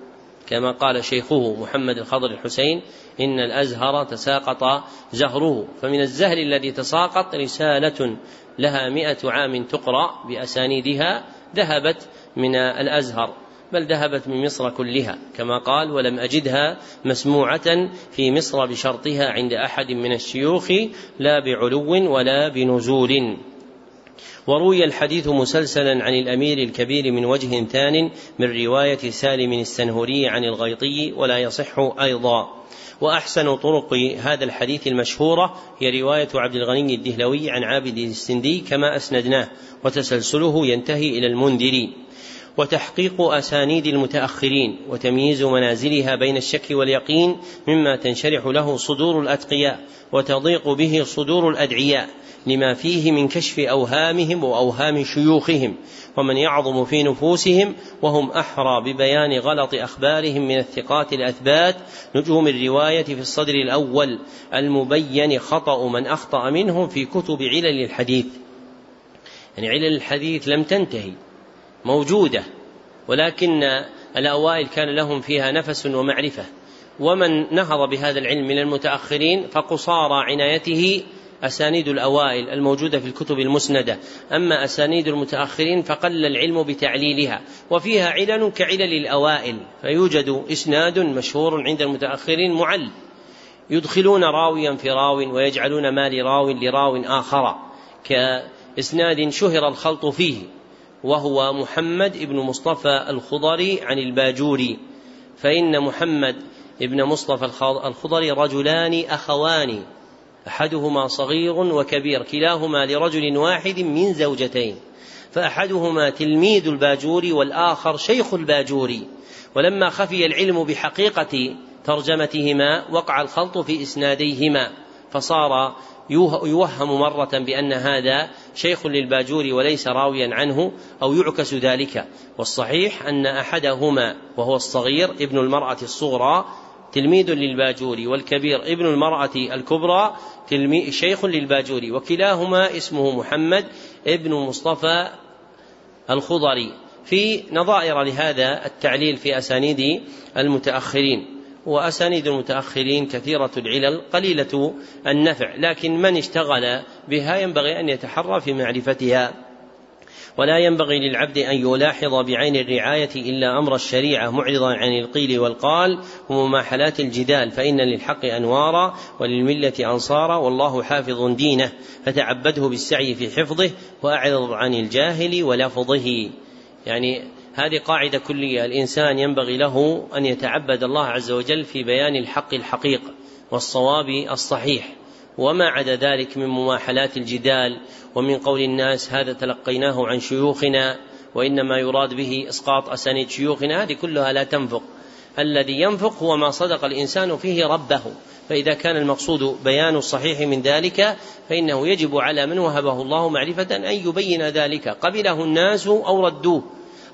Speaker 1: كما قال شيخه محمد الخضر الحسين إن الأزهر تساقط زهره فمن الزهر الذي تساقط رسالة لها مئة عام تقرأ بأسانيدها ذهبت من الأزهر بل ذهبت من مصر كلها كما قال ولم أجدها مسموعة في مصر بشرطها عند أحد من الشيوخ لا بعلو ولا بنزول وروي الحديث مسلسلا عن الأمير الكبير من وجه ثان من رواية سالم السنهري عن الغيطي ولا يصح أيضا. وأحسن طرق هذا الحديث المشهورة هي رواية عبد الغني الدهلوي عن عابد السندي كما أسندناه وتسلسله ينتهي إلى المنذري وتحقيق أسانيد المتأخرين وتمييز منازلها بين الشك واليقين مما تنشرح له صدور الأتقياء وتضيق به صدور الأدعياء. لما فيه من كشف أوهامهم وأوهام شيوخهم ومن يعظم في نفوسهم وهم أحرى ببيان غلط أخبارهم من الثقات الأثبات. نجوم الرواية في الصدر الأول المبين خطأ من أخطأ منهم في كتب علل الحديث. يعني علل الحديث لم تنتهي موجودة ولكن الأوائل كان لهم فيها نفس ومعرفة. ومن نهض بهذا العلم من المتأخرين فقصارى عنايته أسانيد الأوائل الموجودة في الكتب المسندة. أما أسانيد المتأخرين فقل العلم بتعليلها وفيها علل كعلل الأوائل فيوجد إسناد مشهور عند المتأخرين معل. يدخلون راويا في راو ويجعلون ما لراو لراو آخر. كإسناد شهر الخلط فيه وهو محمد بن مصطفى الخضري عن الباجوري. فإن محمد ابن مصطفى الخضري رجلان أخوان. أحدهما صغير وكبير كلاهما لرجل واحد من زوجتين فأحدهما تلميذ الباجوري والآخر شيخ الباجوري ولما خفي العلم بحقيقة ترجمتهما وقع الخلط في إسناديهما فصار يوهم مرة بأن هذا شيخ للباجور وليس راويا عنه أو يعكس ذلك. والصحيح أن أحدهما وهو الصغير ابن المرأة الصغرى تلميذ للباجور والكبير ابن المرأة الكبرى شيخ للباجور وكلاهما اسمه محمد ابن مصطفى الخضري. في نظائر لهذا التعليل في أسانيد المتأخرين وأسانيد المتأخرين كثيرة العلل قليلة النفع لكن من اشتغل بها ينبغي أن يتحرى في معرفتها. ولا ينبغي للعبد أن يلاحظ بعين الرعاية إلا أمر الشريعة معرضا عن القيل والقال ومماحلات الجدال فإن للحق أنوارا وللملة أنصارا والله حافظ دينه فتعبده بالسعي في حفظه وأعرض عن الجاهل ولفظه. يعني هذه قاعدة كلية الإنسان ينبغي له أن يتعبد الله عز وجل في بيان الحق الحقيق والصواب الصحيح. وما عدا ذلك من مماحلات الجدال ومن قول الناس هذا تلقيناه عن شيوخنا وإنما يراد به إسقاط أسانيد شيوخنا هذه كلها لا تنفق. الذي ينفق هو ما صدق الإنسان فيه ربه. فإذا كان المقصود بيان الصحيح من ذلك فإنه يجب على من وهبه الله معرفة أن يبين ذلك. قبله الناس أو ردوه.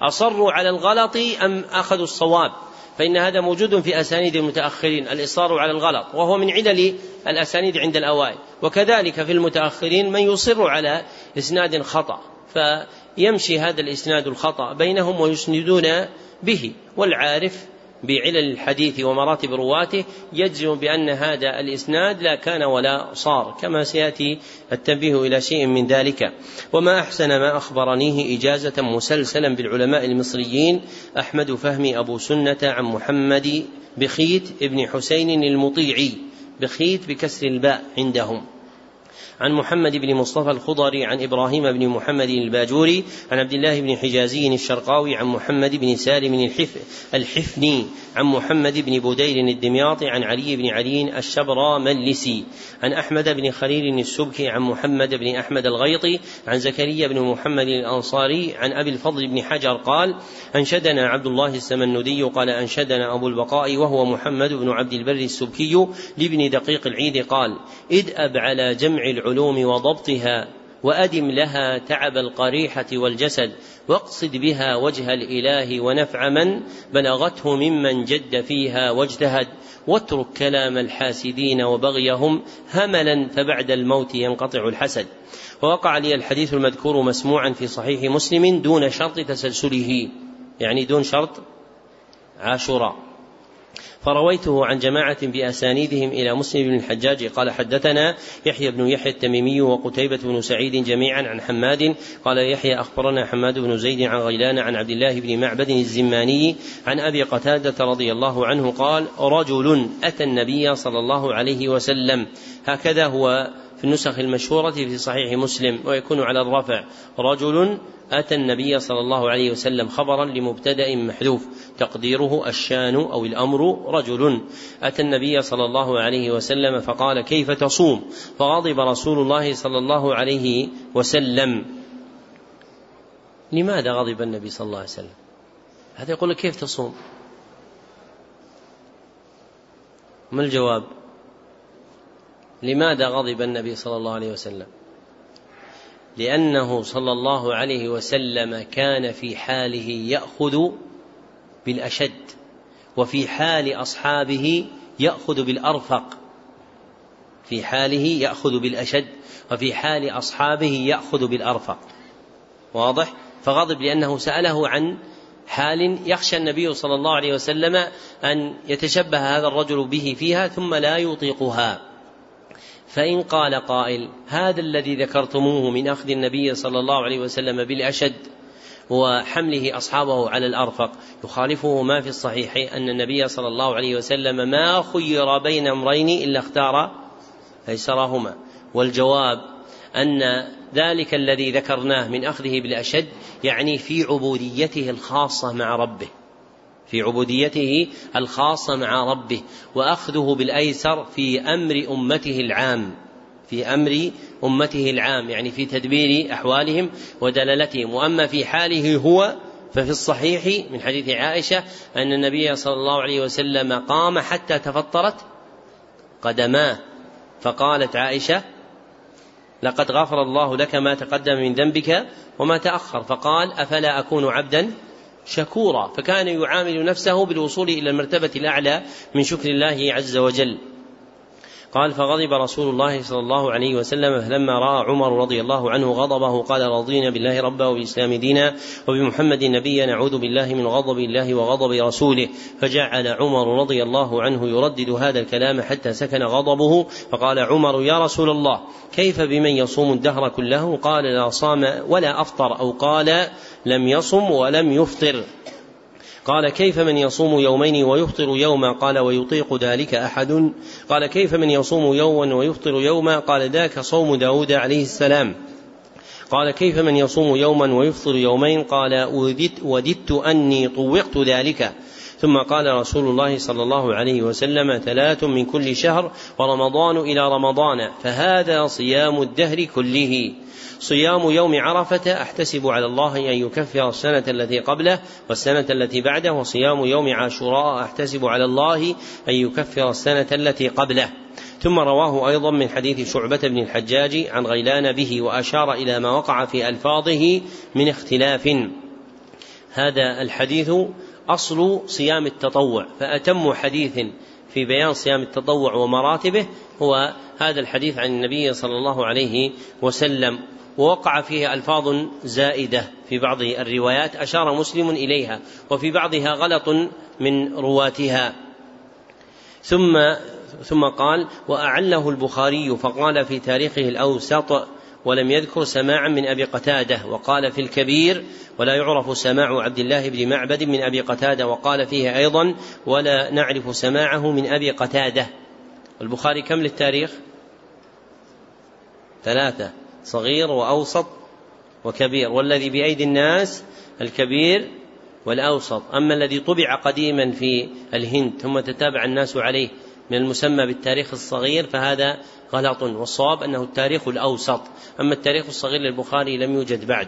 Speaker 1: أصروا على الغلط أم أخذوا الصواب؟ فإن هذا موجود في أسانيد المتأخرين الإصرار على الغلط وهو من علل الأسانيد عند الأوائل. وكذلك في المتأخرين من يصر على إسناد خطأ فيمشي هذا الإسناد الخطأ بينهم ويسندون به والعارف بعلل الحديث ومراتب رواته يجزم بأن هذا الإسناد لا كان ولا صار كما سيأتي التنبيه إلى شيء من ذلك. وما أحسن ما أخبرنيه إجازة مسلسلا بالعلماء المصريين أحمد فهمي أبو سنة عن محمد بخيت ابن حسين المطيعي بخيت بكسر الباء عندهم. عن محمد بن مصطفى الخضري عن إبراهيم بن محمد الباجوري عن عبد الله بن حجازي الشرقاوي عن محمد بن سالم الحف الحفني عن محمد بن بدير الدمياطي عن علي بن علي الشبرى ملسي عن أحمد بن خليل السبكي عن محمد بن أحمد الغيطي عن زكريا بن محمد الأنصاري عن أبي الفضل بن حجر قال أنشدنا عبد الله السمندي قال أنشدنا أبو البقاء وهو محمد بن عبد البر السبكي لابن دقيق العيد قال ادأب على جمع العلوم وضبطها وأدم لها تعب القريحة والجسد واقصد بها وجه الإله ونفع من بلغته ممن جد فيها واجتهد واترك كلام الحاسدين وبغيهم هملا فبعد الموت ينقطع الحسد. ووقع لي الحديث المذكور مسموعا في صحيح مسلم دون شرط تسلسله. يعني دون شرط عاشوراء. فرويته عن جماعة بأسانيدهم إلى مسلم بن الحجاج قال حدثنا يحيى بن يحيى التميمي وقتيبة بن سعيد جميعا عن حماد قال يحيى أخبرنا حماد بن زيد عن غيلان عن عبد الله بن معبد الزماني عن أبي قتادة رضي الله عنه قال رجل أتى النبي صلى الله عليه وسلم هكذا هو في النسخ المشهورة في صحيح مسلم ويكون على الرفع. رجل أتى النبي صلى الله عليه وسلم خبرا لمبتدأ محذوف. تقديره الشان أو الأمر رجل. أتى النبي صلى الله عليه وسلم فقال كيف تصوم؟ فغضب رسول الله صلى الله عليه وسلم. لماذا غضب النبي صلى الله عليه وسلم؟ هذا يقول كيف تصوم؟ ما الجواب؟ لماذا غضب النبي صلى الله عليه وسلم؟ لأنه صلى الله عليه وسلم كان في حاله يأخذ بالأشد وفي حال أصحابه يأخذ بالأرفق في حاله يأخذ بالأشد وفي حال أصحابه يأخذ بالأرفق. واضح؟ فغضب لأنه سأله عن حال يخشى النبي صلى الله عليه وسلم أن يتشبه هذا الرجل به فيها ثم لا يطيقها. فإن قال قائل هذا الذي ذكرتموه من أخذ النبي صلى الله عليه وسلم بالأشد وحمله أصحابه على الأرفق. يخالفه ما في الصحيح أن النبي صلى الله عليه وسلم ما خير بين أمرين إلا اختار أيسرهما. والجواب أن ذلك الذي ذكرناه من أخذه بالأشد يعني في عبوديته الخاصة مع ربه. في عبوديته الخاصة مع ربه وأخذه بالأيسر في أمر أمته العام في أمر أمته العام يعني في تدبير أحوالهم ودلالتهم. وأما في حاله هو ففي الصحيح من حديث عائشة أن النبي صلى الله عليه وسلم قام حتى تفطرت قدماه. فقالت عائشة لقد غفر الله لك ما تقدم من ذنبك وما تأخر. فقال أفلا أكون عبدا شكورا فكان يعامل نفسه بالوصول إلى المرتبة الأعلى من شكر الله عز وجل. قال فغضب رسول الله صلى الله عليه وسلم فلما رأى عمر رضي الله عنه غضبه قال رضينا بالله ربا وبالإسلام دينا وبمحمد نبيا نعوذ بالله من غضب الله وغضب رسوله. فجعل عمر رضي الله عنه يردد هذا الكلام حتى سكن غضبه. فقال عمر يا رسول الله كيف بمن يصوم الدهر كله؟ قال لا صام ولا أفطر أو قال لم يصم ولم يفطر. قال كيف من يصوم يومين ويفطر يوما قال ويطيق ذلك أحد قال كيف من يصوم يوما ويفطر يوما قال ذاك صوم داود عليه السلام قال كيف من يصوم يوما ويفطر يومين قال وددت, أني طوقت ذلك ثم قال رسول الله صلى الله عليه وسلم ثلاث من كل شهر ورمضان إلى رمضان فهذا صيام الدهر كله. صيام يوم عرفة أحتسب على الله أن يكفر السنة التي قبله والسنة التي بعده وصيام يوم عاشوراء أحتسب على الله أن يكفر السنة التي قبله. ثم رواه أيضا من حديث شعبة بن الحجاج عن غيلان به وأشار إلى ما وقع في ألفاظه من اختلاف. هذا الحديث أصل صيام التطوع فأتم حديث في بيان صيام التطوع ومراتبه هو هذا الحديث عن النبي صلى الله عليه وسلم ووقع فيه ألفاظ زائدة في بعض الروايات أشار مسلم إليها وفي بعضها غلط من رواتها. ثم ثم قال وأعله البخاري فقال في تاريخه الأوسط ولم يذكر سماعا من أبي قتادة وقال في الكبير ولا يعرف سماع عبد الله بن معبد من أبي قتادة وقال فيه أيضا ولا نعرف سماعه من أبي قتادة البخاري كم للتاريخ؟ ثلاثة صغير وأوسط وكبير. والذي بأيدي الناس الكبير والأوسط. أما الذي طبع قديما في الهند ثم تتابع الناس عليه من المسمى بالتاريخ الصغير فهذا غلط والصواب أنه التاريخ الأوسط. أما التاريخ الصغير للبخاري لم يوجد بعد.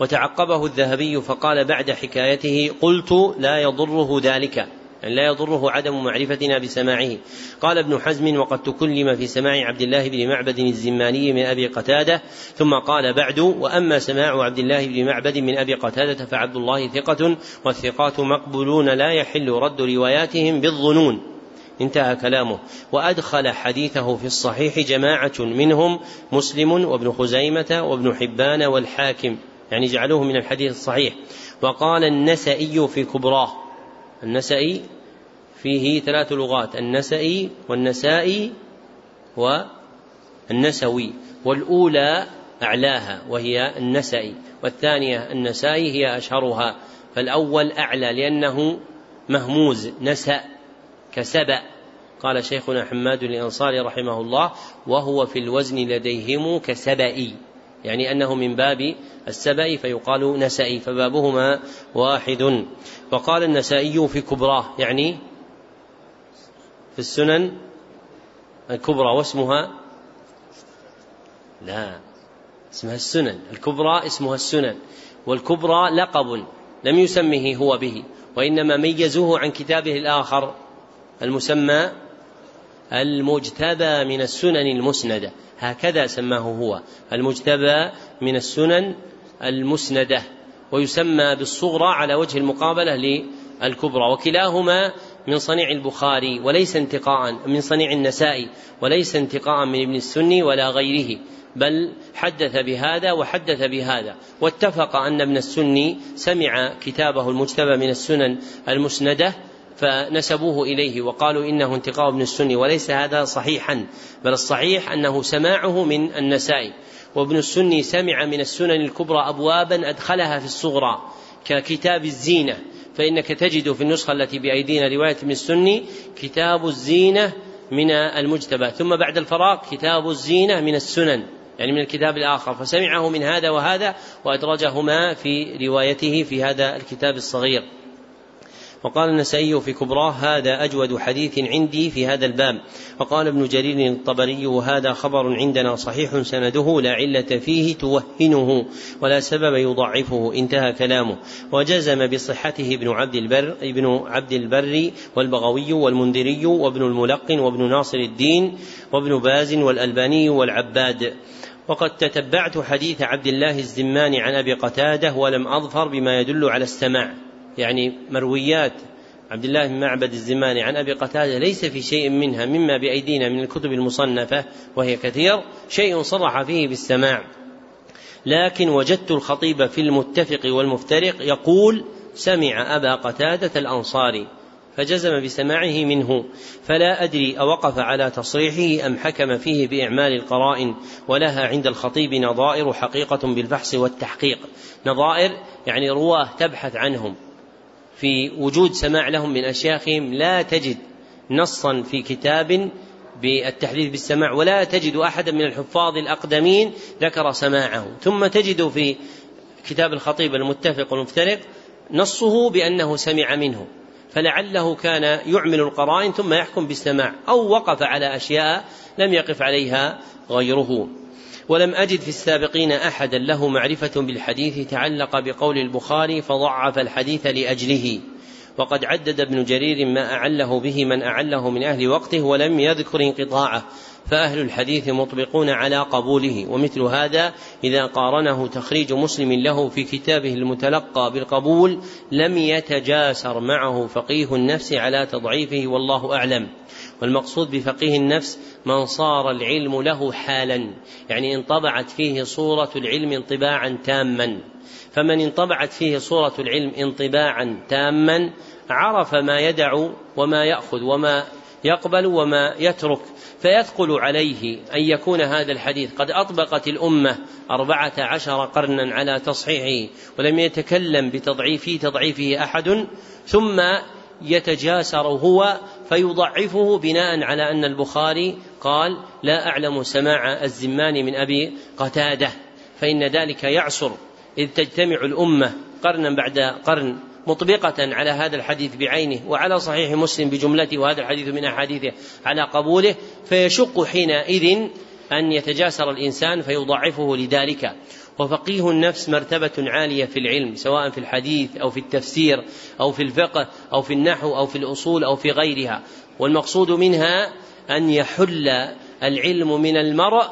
Speaker 1: وتعقبه الذهبي فقال بعد حكايته قلت لا يضره ذلك. أن لا يضره عدم معرفتنا بسماعه. قال ابن حزم وقد تكلم في سماع عبد الله بن معبد الزماني من أبي قتادة. ثم قال بعد وأما سماع عبد الله بن معبد من أبي قتادة فعبد الله ثقة والثقات مقبولون لا يحل رد رواياتهم بالظنون. انتهى كلامه. وأدخل حديثه في الصحيح جماعة منهم مسلم وابن خزيمة وابن حبان والحاكم يعني جعلوه من الحديث الصحيح. وقال النسائي في كبراه النسائي فيه ثلاث لغات النسائي والنسائي والنسوي. والأولى أعلاها وهي النسائي والثانية النسائي هي أشهرها. فالأول أعلى لأنه مهموز نسأ. كسبأ قال شيخنا حماد الأنصاري رحمه الله وهو في الوزن لديهم كسبئي يعني أنه من باب السبأ فيقال نسائي فبابهما واحد. وقال النسائي في كبراه يعني في السنن الكبرى واسمها لا اسمها السنن. الكبرى اسمها السنن. والكبرى لقب لم يسمه هو به وإنما ميزوه عن كتابه الآخر. المسمى المجتبى من السنن المسندة. هكذا سماه هو. المجتبى من السنن المسندة. ويسمى بالصغرى على وجه المقابلة للكبرى. وكلاهما من صنيع البخاري وليس انتقاء من صنيع النسائي وليس انتقاء من ابن السني ولا غيره بل حدث بهذا وحدث بهذا. واتفق أن ابن السني سمع كتابه المجتبى من السنن المسندة فنسبوه إليه وقالوا إنه انتقاء ابن السني وليس هذا صحيحا بل الصحيح أنه سماعه من النسائي. وابن السني سمع من السنن الكبرى ابوابا أدخلها في الصغرى ككتاب الزينة. فإنك تجد في النسخة التي بأيدينا رواية ابن السني كتاب الزينة من المجتبى. ثم بعد الفراغ كتاب الزينة من السنن يعني من الكتاب الآخر. فسمعه من هذا وهذا وأدرجهما في روايته في هذا الكتاب الصغير. وقال النسائي في كبراه هذا أجود حديث عندي في هذا الباب. وقال ابن جرير الطبري وهذا خبر عندنا صحيح سنده لا علة فيه توهنه ولا سبب يضعفه. انتهى كلامه. وجزم بصحته ابن عبد البر ابن عبد البر والبغوي والمنذري وابن الملقن وابن ناصر الدين وابن باز والألباني والعباد. وقد تتبعت حديث عبد الله الزماني عن أبي قتادة ولم أظفر بما يدل على السماع. يعني مرويات عبد الله بن معبد الزماني عن أبي قتادة ليس في شيء منها مما بأيدينا من الكتب المصنفة وهي كثير شيء صرح فيه بالسماع. لكن وجدت الخطيب في المتفق والمفترق يقول سمع أبا قتادة الأنصاري فجزم بسماعه منه. فلا أدري أوقف على تصريحه أم حكم فيه بإعمال القرائن ولها عند الخطيب نظائر حقيقة بالبحث والتحقيق. نظائر يعني رواه تبحث عنهم. في وجود سماع لهم من أشياخهم لا تجد نصا في كتاب بالتحديث بالسماع ولا تجد أحدا من الحفاظ الأقدمين ذكر سماعه. ثم تجد في كتاب الخطيب المتفق والمفترق نصه بأنه سمع منه فلعله كان يعمل القرائن ثم يحكم بالسماع أو وقف على أشياء لم يقف عليها غيره. ولم أجد في السابقين أحدا له معرفة بالحديث تعلق بقول البخاري فضعف الحديث لأجله. وقد عدد ابن جرير ما أعله به من أعله من أهل وقته ولم يذكر انقطاعه فأهل الحديث مطبقون على قبوله. ومثل هذا إذا قارنه تخريج مسلم له في كتابه المتلقى بالقبول لم يتجاسر معه فقيه النفس على تضعيفه والله أعلم. والمقصود بفقيه النفس من صار العلم له حالا يعني انطبعت فيه صورة العلم انطباعا تاما. فمن انطبعت فيه صورة العلم انطباعا تاما عرف ما يدع وما يأخذ وما يقبل وما يترك فيثقل عليه أن يكون هذا الحديث. قد أطبقت الأمة أربعة عشر قرنا على تصحيحه ولم يتكلم بتضعيفه تضعيفه أحد ثم يتجاسر هو فيضعفه بناء على أن البخاري قال لا أعلم سماع الزمان من أبي قتادة فإن ذلك يعسر إذ تجتمع الأمة قرنا بعد قرن مطبقة على هذا الحديث بعينه وعلى صحيح مسلم بجملته وهذا الحديث من أحاديثه على قبوله فيشق حينئذ أن يتجاسر الإنسان فيضعفه لذلك. وفقيه النفس مرتبة عالية في العلم سواء في الحديث أو في التفسير أو في الفقه أو في النحو أو في الأصول أو في غيرها. والمقصود منها أن يحل العلم من المرء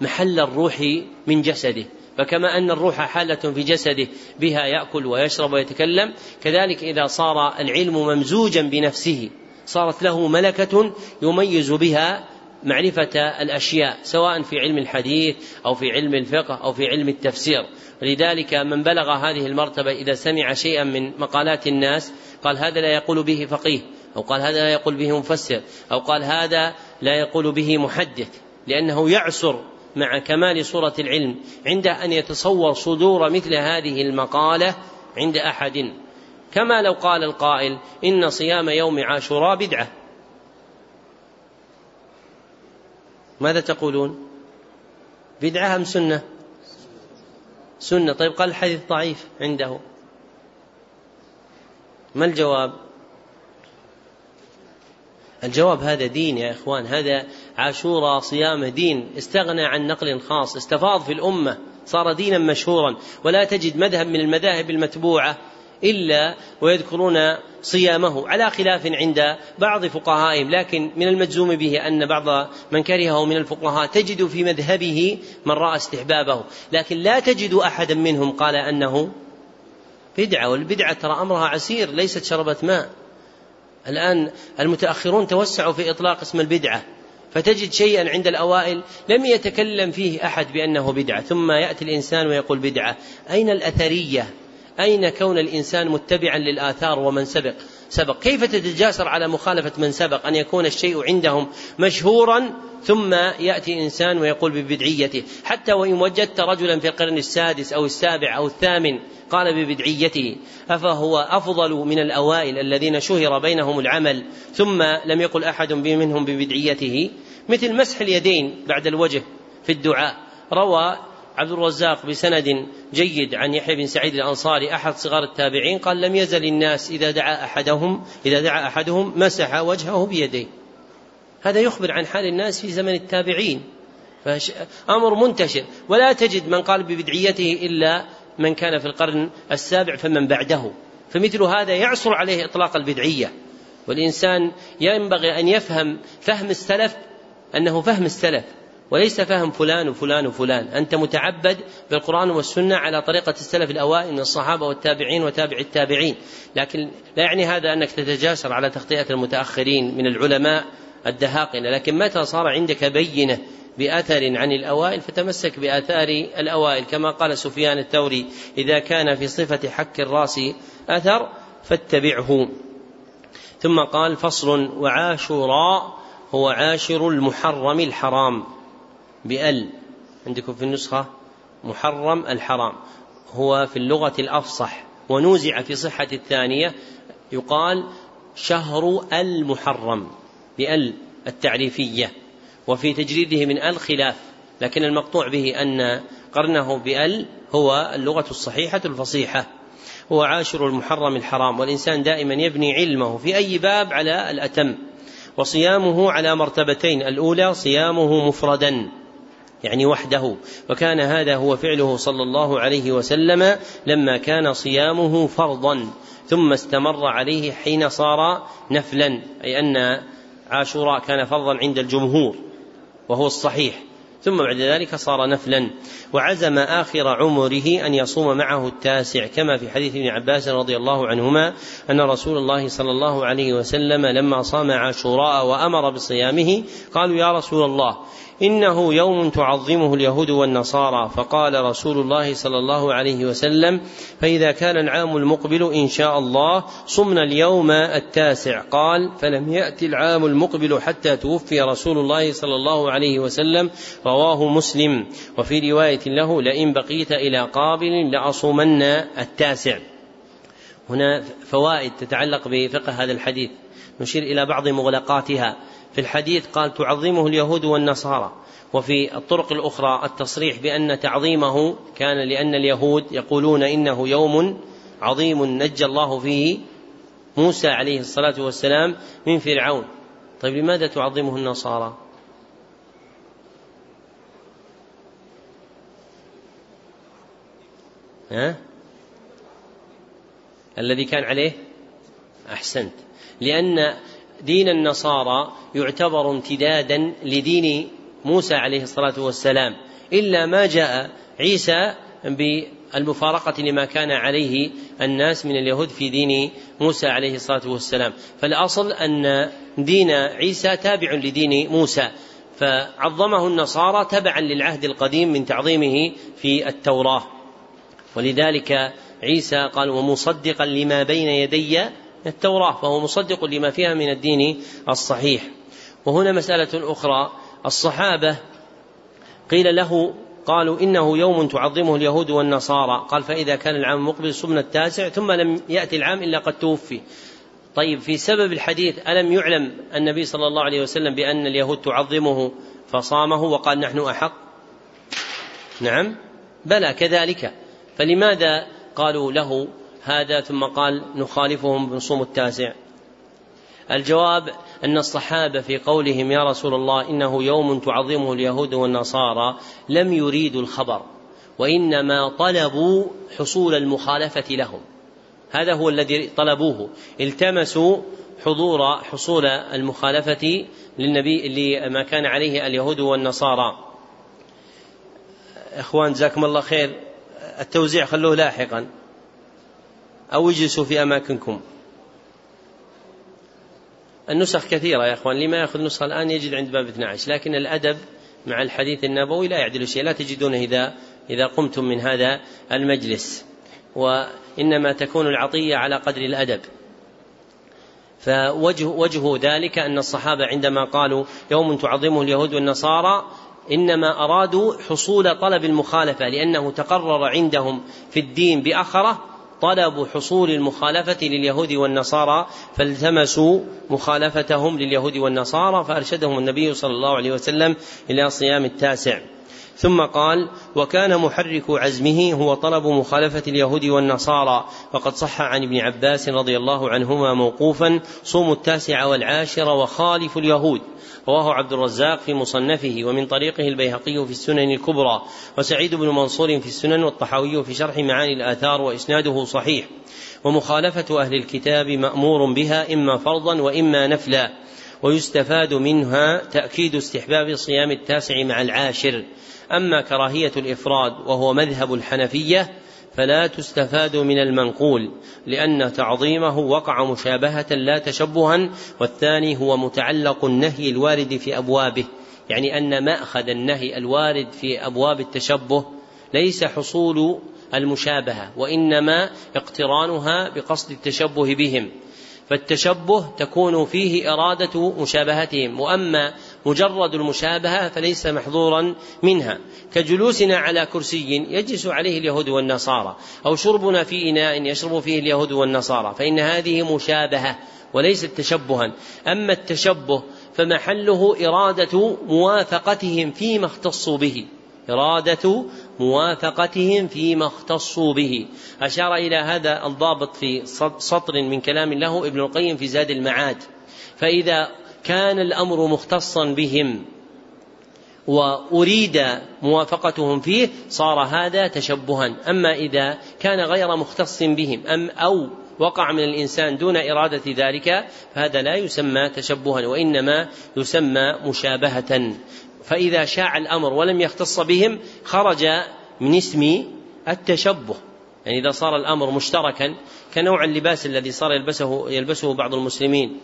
Speaker 1: محل الروح من جسده. فكما أن الروح حالة في جسده بها يأكل ويشرب ويتكلم كذلك إذا صار العلم ممزوجا بنفسه صارت له ملكة يميز بها معرفة الأشياء سواء في علم الحديث أو في علم الفقه أو في علم التفسير. لذلك من بلغ هذه المرتبة إذا سمع شيئا من مقالات الناس قال هذا لا يقول به فقيه أو قال هذا لا يقول به مفسر أو قال هذا لا يقول به محدث لأنه يعسر مع كمال صورة العلم عند أن يتصور صدور مثل هذه المقالة عند أحد. كما لو قال القائل إن صيام يوم عاشوراء بدعة. ماذا تقولون؟ بدعة أم سنة؟ سنة. طيب قال الحديث ضعيف عنده. ما الجواب؟ الجواب هذا دين يا إخوان. هذا عاشوراء صيام دين. استغنى عن نقل خاص. استفاض في الأمة. صار دينا مشهورا. ولا تجد مذهب من المذاهب المتبوعة إلا ويذكرون صيامه على خلاف عند بعض فقهائهم لكن من المجزوم به أن بعض من كرهه من الفقهاء تجد في مذهبه من رأى استحبابه. لكن لا تجد أحدا منهم قال أنه بدعة والبدعة ترى أمرها عسير ليست شربة ماء. الآن المتأخرون توسعوا في إطلاق اسم البدعة فتجد شيئا عند الأوائل لم يتكلم فيه أحد بأنه بدعة. ثم يأتي الإنسان ويقول بدعة. أين الأثرية أين كون الإنسان متبعا للآثار ومن سبق؟ سبق. كيف تتجاسر على مخالفة من سبق؟ أن يكون الشيء عندهم مشهورا ثم يأتي إنسان ويقول ببدعيته. حتى وإن وجدت رجلا في القرن السادس أو السابع أو الثامن قال ببدعيته أفهو أفضل من الأوائل الذين شهر بينهم العمل ثم لم يقل أحد منهم ببدعيته. مثل مسح اليدين بعد الوجه في الدعاء. روى عبد الرزاق بسند جيد عن يحيى بن سعيد الأنصاري أحد صغار التابعين قال لم يزل الناس إذا دعا أحدهم إذا دعا أحدهم مسح وجهه بيديه. هذا يخبر عن حال الناس في زمن التابعين. أمر منتشر. ولا تجد من قال ببدعيته إلا من كان في القرن السابع فمن بعده. فمثل هذا يعصر عليه إطلاق البدعية. والإنسان ينبغي أن يفهم فهم السلف أنه فهم السلف. وليس فهم فلان وفلان وفلان. أنت متعبد بالقرآن والسنة على طريقة السلف الأوائل من الصحابة والتابعين وتابع التابعين. لكن لا يعني هذا أنك تتجاسر على تغطية المتأخرين من العلماء الدهاقنة. لكن متى صار عندك بينة بأثر عن الأوائل فتمسك بآثار الأوائل؟ كما قال سفيان الثوري إذا كان في صفة حك الرأس أثر فاتبعه. ثم قال فصل وعاشوراء هو عاشر المحرم الحرام. بأل. عندكم في النسخة محرم الحرام. هو في اللغة الأفصح. ونوزع في صحة الثانية يقال شهر المحرم. بأل التعريفية. وفي تجريده من أل خلاف. لكن المقطوع به أن قرنه بأل هو اللغة الصحيحة الفصيحة. هو عاشر المحرم الحرام. والإنسان دائما يبني علمه في أي باب على الأتم. وصيامه على مرتبتين. الأولى صيامه مفردا. يعني وحده. وكان هذا هو فعله صلى الله عليه وسلم لما كان صيامه فرضا. ثم استمر عليه حين صار نفلا. أي أن عاشوراء كان فرضا عند الجمهور. وهو الصحيح. ثم بعد ذلك صار نفلا. وعزم آخر عمره أن يصوم معه التاسع. كما في حديث ابن عباس رضي الله عنهما أن رسول الله صلى الله عليه وسلم لما صام عاشوراء وأمر بصيامه قالوا يا رسول الله إنه يوم تعظمه اليهود والنصارى. فقال رسول الله صلى الله عليه وسلم فإذا كان العام المقبل إن شاء الله صمنا اليوم التاسع. قال فلم يأتي العام المقبل حتى توفي رسول الله صلى الله عليه وسلم رواه مسلم. وفي رواية له لئن بقيت إلى قابل لأصومن التاسع. هنا فوائد تتعلق بفقه هذا الحديث. نشير إلى بعض مغلقاتها. في الحديث قال تعظمه اليهود والنصارى وفي الطرق الأخرى التصريح بأن تعظيمه كان لأن اليهود يقولون إنه يوم عظيم نجى الله فيه موسى عليه الصلاة والسلام من فرعون. طيب لماذا تعظمه النصارى؟ ها؟ الذي كان عليه أحسنت. لأن دين النصارى يعتبر امتدادا لدين موسى عليه الصلاة والسلام إلا ما جاء عيسى بالمفارقة لما كان عليه الناس من اليهود في دين موسى عليه الصلاة والسلام. فالأصل أن دين عيسى تابع لدين موسى فعظمه النصارى تبعا للعهد القديم من تعظيمه في التوراة. ولذلك عيسى قال ومصدقا لما بين يدي التوراة فهو مصدق لما فيها من الدين الصحيح. وهنا مسألة أخرى الصحابة قيل له قالوا إنه يوم تعظمه اليهود والنصارى. قال فإذا كان العام المقبل صمنا التاسع ثم لم يأتي العام إلا قد توفي. طيب في سبب الحديث ألم يعلم النبي صلى الله عليه وسلم بأن اليهود تعظمه فصامه وقال نحن أحق؟ نعم. بلى كذلك. فلماذا قالوا له هذا ثم قال نخالفهم بنصوم التاسع. الجواب أن الصحابة في قولهم يا رسول الله إنه يوم تعظمه اليهود والنصارى لم يريدوا الخبر وإنما طلبوا حصول المخالفة لهم. هذا هو الذي طلبوه التمسوا حضور حصول المخالفة للنبي لما كان عليه اليهود والنصارى. إخوان جزاكم الله خير. التوزيع خلوه لاحقا. أو اجلسوا في أماكنكم. النسخ كثيرة يا أخوان لما يأخذ نسخة الآن يجد عند باب 12 لكن الأدب مع الحديث النبوي لا يعدل شيء لا تجدونه إذا إذا قمتم من هذا المجلس. وإنما تكون العطية على قدر الأدب. فوجه وجه ذلك أن الصحابة عندما قالوا يوم تعظمه اليهود والنصارى إنما أرادوا حصول طلب المخالفة لأنه تقرر عندهم في الدين بأخرة طلب حصول المخالفة لليهود والنصارى فالتمسوا مخالفتهم لليهود والنصارى فأرشدهم النبي صلى الله عليه وسلم إلى صيام التاسع. ثم قال وكان محرك عزمه هو طلب مخالفة اليهود والنصارى. وقد صح عن ابن عباس رضي الله عنهما موقوفا صوموا التاسع والعاشر وخالفوا اليهود. رواه عبد الرزاق في مصنفه ومن طريقه البيهقي في السنن الكبرى. وسعيد بن منصور في السنن والطحاوي في شرح معاني الآثار وإسناده صحيح. ومخالفة أهل الكتاب مأمور بها إما فرضا وإما نفلا. ويستفاد منها تأكيد استحباب صيام التاسع مع العاشر. أما كراهية الإفراد وهو مذهب الحنفية فلا تستفاد من المنقول لأن تعظيمه وقع مشابهة لا تشبها والثاني هو متعلق النهي الوارد في أبوابه يعني أن مأخذ النهي الوارد في أبواب التشبه ليس حصول المشابهة وإنما اقترانها بقصد التشبه بهم. فالتشبه تكون فيه إرادة مشابهتهم وأما مجرد المشابهة فليس محظورا منها. كجلوسنا على كرسي يجلس عليه اليهود والنصارى أو شربنا في إناء يشرب فيه اليهود والنصارى فإن هذه مشابهة وليست تشبها. أما التشبه فمحله إرادة موافقتهم فيما اختصوا به. إرادة موافقتهم فيما اختصوا به. أشار إلى هذا الضابط في سطر من كلام له ابن القيم في زاد المعاد. فإذا كان الأمر مختصا بهم وأريد موافقتهم فيه صار هذا تشبها. أما إذا كان غير مختص بهم أم أو وقع من الإنسان دون إرادة ذلك فهذا لا يسمى تشبها وإنما يسمى مشابهة. فإذا شاع الأمر ولم يختص بهم خرج من اسم التشبه. يعني إذا صار الأمر مشتركا كنوع اللباس الذي صار يلبسه يلبسه بعض المسلمين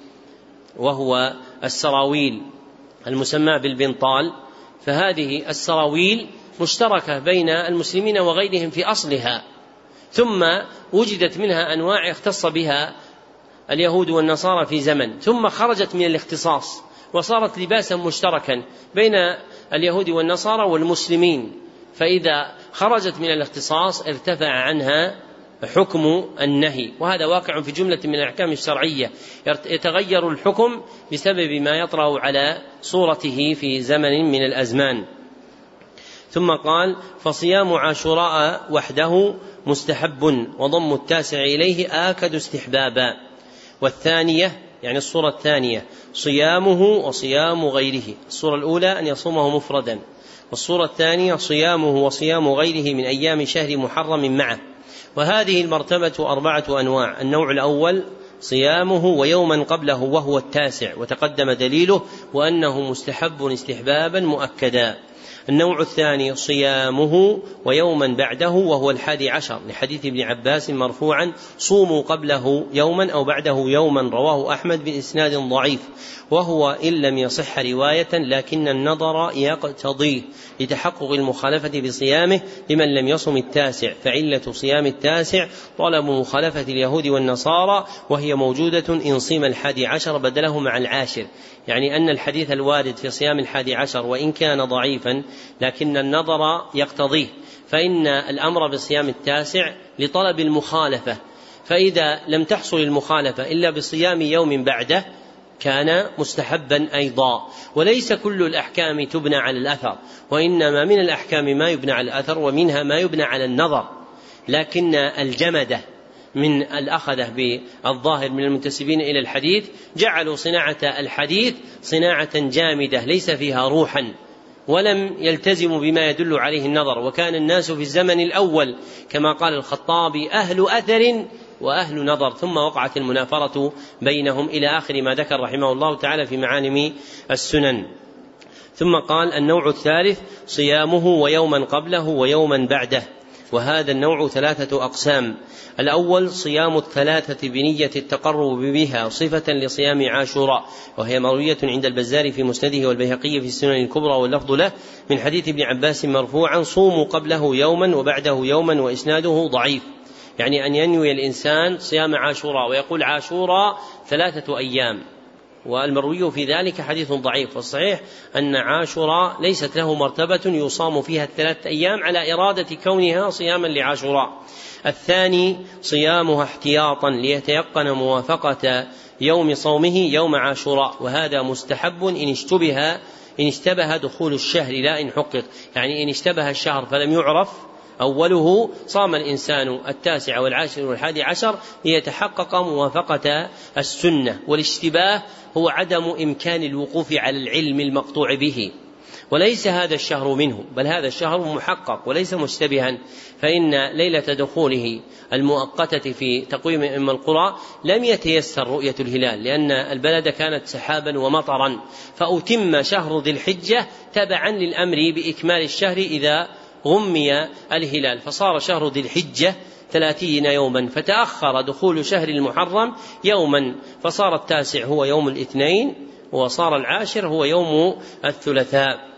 Speaker 1: وهو السراويل المسمى بالبنطال. فهذه السراويل مشتركة بين المسلمين وغيرهم في أصلها. ثم وجدت منها أنواع اختص بها اليهود والنصارى في زمن. ثم خرجت من الاختصاص. وصارت لباسا مشتركا بين اليهود والنصارى والمسلمين. فإذا خرجت من الاختصاص ارتفع عنها حكم النهي. وهذا واقع في جملة من الأحكام الشرعية. يتغير الحكم بسبب ما يطرأ على صورته في زمن من الأزمان. ثم قال فصيام عاشوراء وحده مستحب وضم التاسع إليه آكد استحبابا. والثانية يعني الصورة الثانية صيامه وصيام غيره. الصورة الأولى أن يصومه مفردا. والصورة الثانية صيامه وصيام غيره من أيام شهر محرم معه. وهذه المرتبة أربعة أنواع. النوع الأول صيامه ويوما قبله وهو التاسع وتقدم دليله وأنه مستحب استحبابا مؤكدا. النوع الثاني صيامه ويوما بعده وهو الحادي عشر لحديث ابن عباس مرفوعا صوموا قبله يوما أو بعده يوما رواه أحمد بإسناد ضعيف وهو إن لم يصح رواية لكن النظر يقتضيه لتحقق المخالفة بصيامه لمن لم يصم التاسع فعلة صيام التاسع طلب مخالفة اليهود والنصارى وهي موجودة إن صيم الحادي عشر بدله مع العاشر يعني أن الحديث الوارد في صيام الحادي عشر وإن كان ضعيفا لكن النظر يقتضيه. فإن الأمر بصيام التاسع لطلب المخالفة. فإذا لم تحصل المخالفة إلا بصيام يوم بعده كان مستحبا أيضا. وليس كل الأحكام تبنى على الأثر وإنما من الأحكام ما يبنى على الأثر ومنها ما يبنى على النظر. لكن الجمدة من الأخذة بالظاهر من المنتسبين إلى الحديث جعلوا صناعة الحديث صناعة جامدة ليس فيها روحا. ولم يلتزموا بما يدل عليه النظر وكان الناس في الزمن الأول كما قال الخطابي أهل أثر وأهل نظر. ثم وقعت المنافرة بينهم إلى آخر ما ذكر رحمه الله تعالى في معالم السنن. ثم قال النوع الثالث صيامه ويوما قبله ويوما بعده. وهذا النوع ثلاثة أقسام. الأول صيام الثلاثة بنية التقرب بها صفة لصيام عاشوراء وهي مروية عند البزار في مسنده والبيهقي في السنن الكبرى واللفظ له من حديث ابن عباس مرفوعا صوموا قبله يوما وبعده يوما وإسناده ضعيف. يعني أن ينوي الإنسان صيام عاشوراء ويقول عاشوراء ثلاثة أيام. والمروي في ذلك حديث ضعيف والصحيح أن عاشوراء ليست له مرتبة يصام فيها الثلاثة أيام على إرادة كونها صياما لعاشوراء. الثاني صيامها احتياطا ليتيقن موافقة يوم صومه يوم عاشوراء وهذا مستحب إن اشتبه إن اشتبه دخول الشهر لا إن حقق. يعني إن اشتبه الشهر فلم يعرف أوله صام الإنسان التاسع والعاشر والحادي عشر ليتحقق موافقة السنة والاشتباه هو عدم إمكان الوقوف على العلم المقطوع به. وليس هذا الشهر منه بل هذا الشهر محقق وليس مشتبها. فإن ليلة دخوله المؤقتة في تقويم أم القرى لم يتيسر رؤية الهلال لأن البلد كانت سحابا ومطرا. فأتم شهر ذي الحجة تبعا للأمر بإكمال الشهر إذا غمي الهلال. فصار شهر ذي الحجة ثلاثين يوما. فتأخر دخول شهر المحرم يوما. فصار التاسع هو يوم الاثنين وصار العاشر هو يوم الثلاثاء.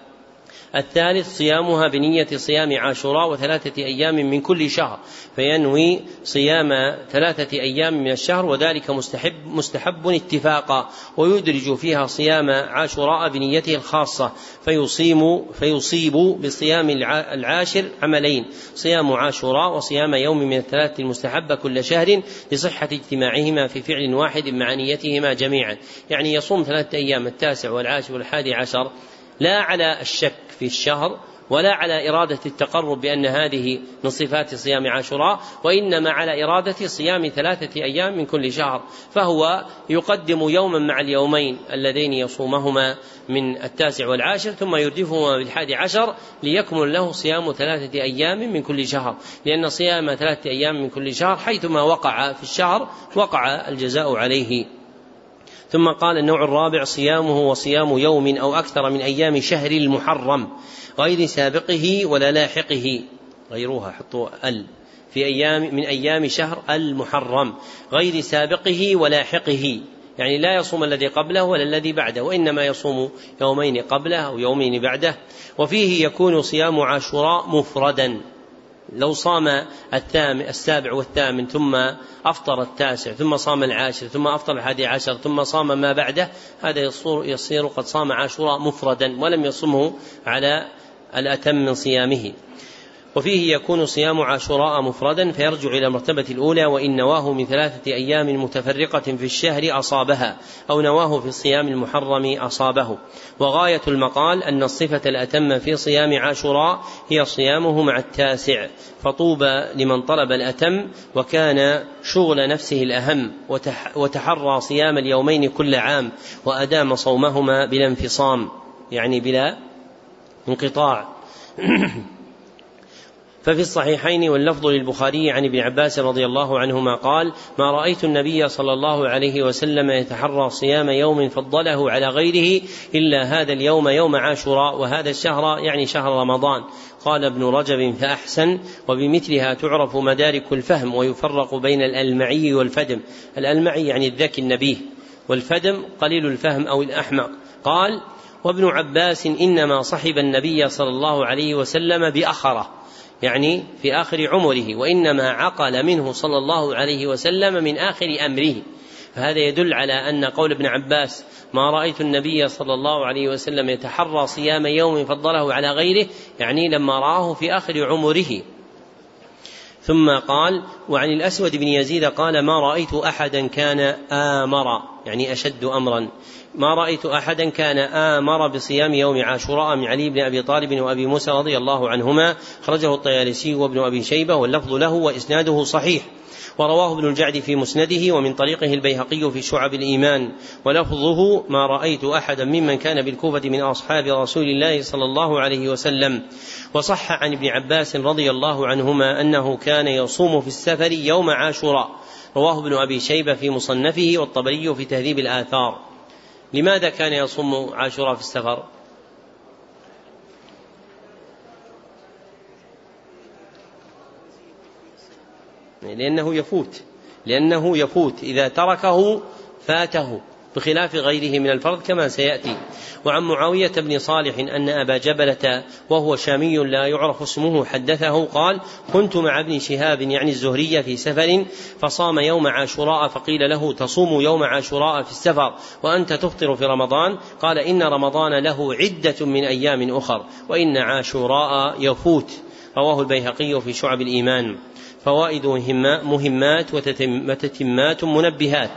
Speaker 1: الثالث صيامها بنية صيام عاشوراء وثلاثة أيام من كل شهر فينوي صيام ثلاثة أيام من الشهر وذلك مستحب مستحب اتفاقا ويدرج فيها صيام عاشوراء بنيته الخاصة فيصيم فيصيب بصيام العاشر عملين صيام عاشوراء وصيام يوم من الثلاثة المستحبة كل شهر لصحة اجتماعهما في فعل واحد مع نيتهما جميعا يعني يصوم ثلاثة أيام التاسع والعاشر والحادي عشر لا على الشك في الشهر ولا على إرادة التقرب بأن هذه من صفات صيام عاشوراء وإنما على إرادة صيام ثلاثة أيام من كل شهر فهو يقدم يوما مع اليومين اللذين يصومهما من التاسع والعاشر ثم يردفهما بالحادي عشر ليكمل له صيام ثلاثة أيام من كل شهر لأن صيام ثلاثة أيام من كل شهر حيثما وقع في الشهر وقع الجزاء عليه. ثم قال النوع الرابع صيامه وصيام يوم أو أكثر من أيام شهر المحرم غير سابقه ولا لاحقه. غيروها حطوا ال في أيام من أيام شهر المحرم غير سابقه ولاحقه يعني لا يصوم الذي قبله ولا الذي بعده وإنما يصوم يومين قبله أو يومين بعده. وفيه يكون صيام عاشوراء مفردا. لو صام الثامن السابع والثامن ثم أفطر التاسع ثم صام العاشر ثم أفطر الحادي عشر ثم صام ما بعده هذا يصير, يصير قد صام عاشوراء مفردا ولم يصمه على الأتم من صيامه. وفيه يكون صيام عاشوراء مفردا فيرجع إلى المرتبة الأولى وإن نواه من ثلاثة أيام متفرقة في الشهر أصابها أو نواه في الصيام المحرم أصابه. وغاية المقال أن الصفة الأتم في صيام عاشوراء هي صيامه مع التاسع فطوبى لمن طلب الأتم وكان شغل نفسه الأهم وتحرى صيام اليومين كل عام وأدام صومهما بلا انفصام يعني بلا انقطاع. ففي الصحيحين واللفظ للبخاري عن ابن عباس رضي الله عنهما قال ما رأيت النبي صلى الله عليه وسلم يتحرى صيام يوم فضله على غيره إلا هذا اليوم يوم عاشوراء وهذا الشهر يعني شهر رمضان قال ابن رجب فأحسن وبمثلها تعرف مدارك الفهم ويفرق بين الألمعي والفدم الألمعي يعني الذكي النبيه والفدم قليل الفهم أو الأحمق. قال وابن عباس إنما صحب النبي صلى الله عليه وسلم بأخرة يعني في آخر عمره وإنما عقل منه صلى الله عليه وسلم من آخر أمره. فهذا يدل على أن قول ابن عباس ما رأيت النبي صلى الله عليه وسلم يتحرى صيام يوم فضله على غيره يعني لما رآه في آخر عمره. ثم قال وعن الأسود بن يزيد قال ما رأيت أحدا كان آمر يعني أشد أمرا. ما رأيت أحدا كان آمر بصيام يوم عاشوراء من علي بن أبي طالب وأبي موسى رضي الله عنهما. خرجه الطيالسي وابن أبي شيبة واللفظ له وإسناده صحيح. ورواه ابن الجعد في مسنده ومن طريقه البيهقي في شعب الإيمان. ولفظه ما رأيت أحدا ممن كان بالكوفة من أصحاب رسول الله صلى الله عليه وسلم. وصح عن ابن عباس رضي الله عنهما أنه كان يصوم في السفر يوم عاشوراء. رواه ابن أبي شيبة في مصنفه والطبري في تهذيب الآثار. لماذا كان يصوم عاشوراء في السفر؟ لأنه يفوت لأنه يفوت. إذا تركه فاته بخلاف غيره من الفرض كما سيأتي. وعن معاوية بن صالح أن أبا جبلة وهو شامي لا يعرف اسمه حدثه قال كنت مع ابن شهاب يعني الزهري في سفر فصام يوم عاشوراء فقيل له تصوم يوم عاشوراء في السفر وأنت تفطر في رمضان؟ قال إن رمضان له عدة من أيام أخر وإن عاشوراء يفوت. رواه البيهقي في شعب الإيمان. فوائد مهمات وتتمات منبهات.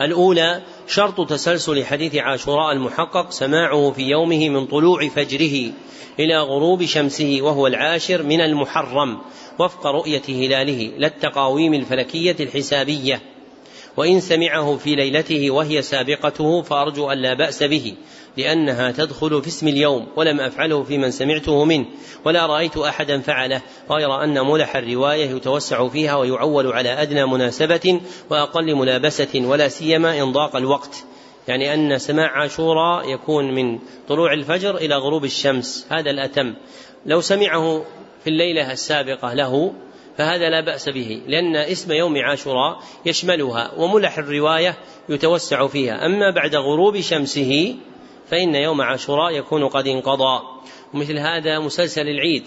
Speaker 1: الأولى شرط تسلسل حديث عاشوراء المحقق سماعه في يومه من طلوع فجره إلى غروب شمسه وهو العاشر من المحرم وفق رؤية هلاله. لا التقاويم الفلكية الحسابية. وإن سمعه في ليلته وهي سابقته فأرجو أن لا بأس به لأنها تدخل في اسم اليوم ولم أفعله في من سمعته منه ولا رأيت أحدا فعله غير أن ملح الرواية يتوسع فيها ويعول على أدنى مناسبة وأقل ملابسة ولا سيما إن ضاق الوقت. يعني أن سماع عاشوراء يكون من طلوع الفجر إلى غروب الشمس هذا الأتم. لو سمعه في الليلة السابقة له فهذا لا بأس به لأن اسم يوم عاشوراء يشملها وملح الرواية يتوسع فيها. أما بعد غروب شمسه فإن يوم عاشوراء يكون قد انقضى. ومثل هذا مسلسل العيد.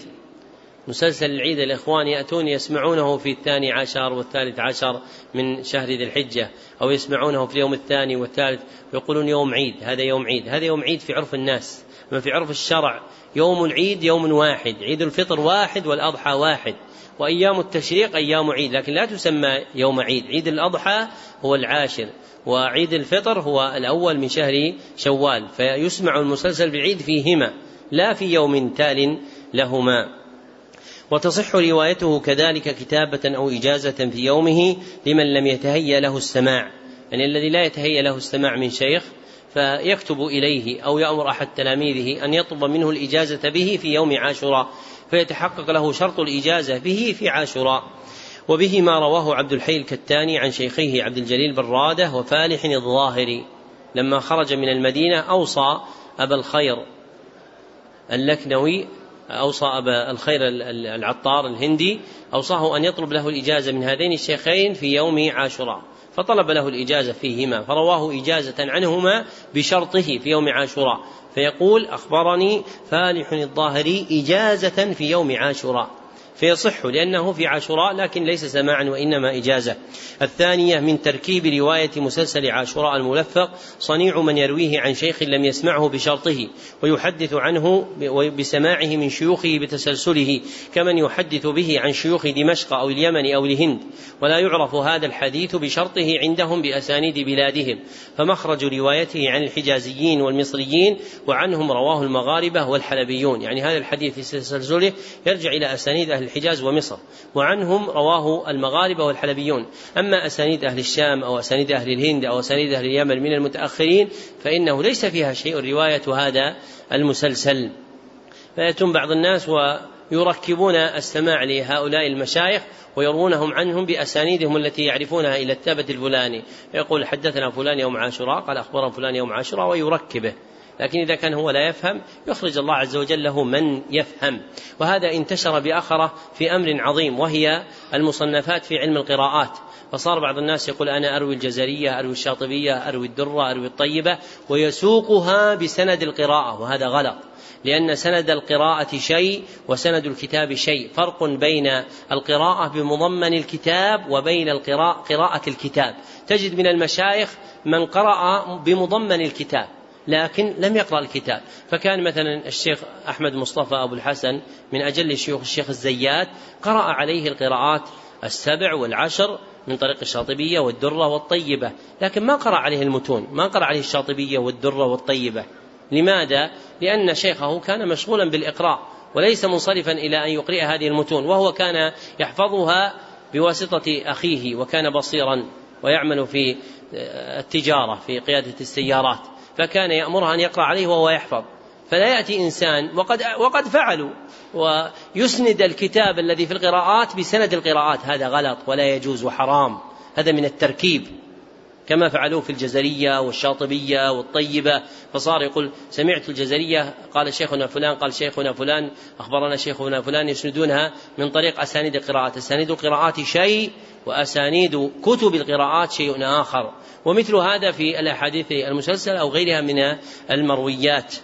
Speaker 1: مسلسل العيد الإخوان يأتون يسمعونه في الثاني عشر والثالث عشر من شهر ذي الحجة أو يسمعونه في اليوم الثاني والثالث ويقولون يوم عيد هذا يوم عيد. هذا يوم عيد في عرف الناس أما في عرف الشرع. يوم العيد يوم واحد عيد الفطر واحد والأضحى واحد. وأيام التشريق أيام عيد لكن لا تسمى يوم عيد. عيد الأضحى هو العاشر وعيد الفطر هو الأول من شهر شوال فيسمع المسلسل بالعيد فيهما لا في يوم تال لهما. وتصح روايته كذلك كتابة أو إجازة في يومه لمن لم يتهيأ له السماع يعني الذي لا يتهيأ له السماع من شيخ فيكتب إليه أو يأمر أحد تلاميذه أن يطلب منه الإجازة به في يوم عاشوراء فيتحقق له شرط الإجازة به في عاشوراء. وبه ما رواه عبد الحي الكتاني عن شيخيه عبد الجليل براده وفالح الظاهري. لما خرج من المدينة أوصى أبا الخير اللكنوي أوصى أبا الخير العطار الهندي أوصاه أن يطلب له الإجازة من هذين الشيخين في يوم عاشوراء. فطلب له الإجازة فيهما فرواه إجازة عنهما بشرطه في يوم عاشوراء فيقول أخبرني فالح الظاهري إجازة في يوم عاشوراء. فيصح لأنه في عاشوراء لكن ليس سماعا وإنما إجازة. الثانية من تركيب رواية مسلسل عاشوراء الملفق صنيع من يرويه عن شيخ لم يسمعه بشرطه ويحدث عنه بسماعه من شيوخه بتسلسله كمن يحدث به عن شيوخ دمشق أو اليمن أو الهند. ولا يعرف هذا الحديث بشرطه عندهم بأسانيد بلادهم. فمخرج روايته عن الحجازيين والمصريين وعنهم رواه المغاربة والحلبيون. يعني هذا الحديث في تسلسله يرجع إلى أسانيد أهل الحجاز ومصر وعنهم رواه المغاربة والحلبيون. أما أسانيد أهل الشام أو أسانيد أهل الهند أو أسانيد أهل اليمن من المتأخرين فإنه ليس فيها شيء رواية هذا المسلسل. فيأتون بعض الناس ويركبون السماع لهؤلاء المشايخ ويروونهم عنهم بأسانيدهم التي يعرفونها إلى الثابت الفلاني. يقول حدثنا فلان يوم عاشوراء قال أخبرنا فلان يوم عاشوراء ويركبه. لكن إذا كان هو لا يفهم يخرج الله عز وجل له من يفهم. وهذا انتشر بأخرة في أمر عظيم وهي المصنفات في علم القراءات. فصار بعض الناس يقول أنا أروي الجزرية أروي الشاطبية أروي الدرة أروي الطيبة ويسوقها بسند القراءة وهذا غلط. لأن سند القراءة شيء وسند الكتاب شيء. فرق بين القراءة بمضمن الكتاب وبين القراءة قراءة الكتاب. تجد من المشايخ من قرأ بمضمن الكتاب. لكن لم يقرأ الكتاب. فكان مثلا الشيخ أحمد مصطفى أبو الحسن من أجل شيوخ الشيخ الزيات قرأ عليه القراءات السبع والعشر من طريق الشاطبية والدرة والطيبة لكن ما قرأ عليه المتون ما قرأ عليه الشاطبية والدرة والطيبة. لماذا؟ لأن شيخه كان مشغولا بالإقراء وليس منصرفا إلى أن يقرئ هذه المتون وهو كان يحفظها بواسطة أخيه وكان بصيرا ويعمل في التجارة في قيادة السيارات. فكان يأمرها أن يقرأ عليه وهو يحفظ. فلا يأتي إنسان وقد وقد فعلوا ويسند الكتاب الذي في القراءات بسند القراءات. هذا غلط ولا يجوز وحرام. هذا من التركيب. كما فعلوه في الجزرية والشاطبية والطيبة. فصار يقول سمعت الجزرية قال شيخنا فلان قال شيخنا فلان أخبرنا شيخنا فلان يسندونها من طريق أسانيد القراءات. أسانيد القراءات شيء وأسانيد كتب القراءات شيء آخر. ومثل هذا في الأحاديث المسلسلة أو غيرها من المرويات.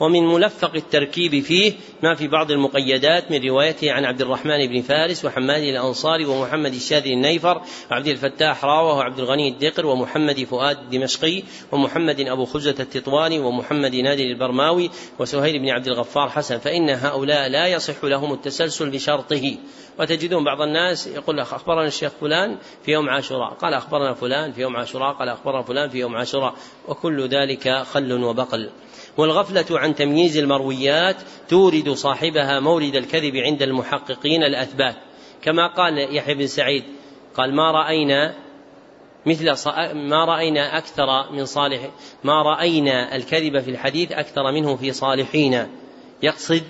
Speaker 1: ومن ملفق التركيب فيه ما في بعض المقيدات من روايته عن عبد الرحمن بن فارس وحماد الأنصاري ومحمد الشاذلي النيفر وعبد الفتاح راوة وعبد الغني الدقر ومحمد فؤاد الدمشقي ومحمد أبو خزة التطواني ومحمد نادر البرماوي وسهيل بن عبد الغفار حسن فإن هؤلاء لا يصح لهم التسلسل بشرطه. وتجدون بعض الناس يقول أخبرنا الشيخ فلان في يوم عاشوراء قال أخبرنا فلان في يوم عاشوراء قال أخبرنا فلان في يوم عاشوراء وكل ذلك خل وبقل. والغفلة عن تمييز المرويات تورد صاحبها مورد الكذب عند المحققين الأثبات. كما قال يحيى بن سعيد قال ما رأينا مثل ما رأينا أكثر من صالح ما رأينا الكذب في الحديث أكثر منه في صالحين يقصد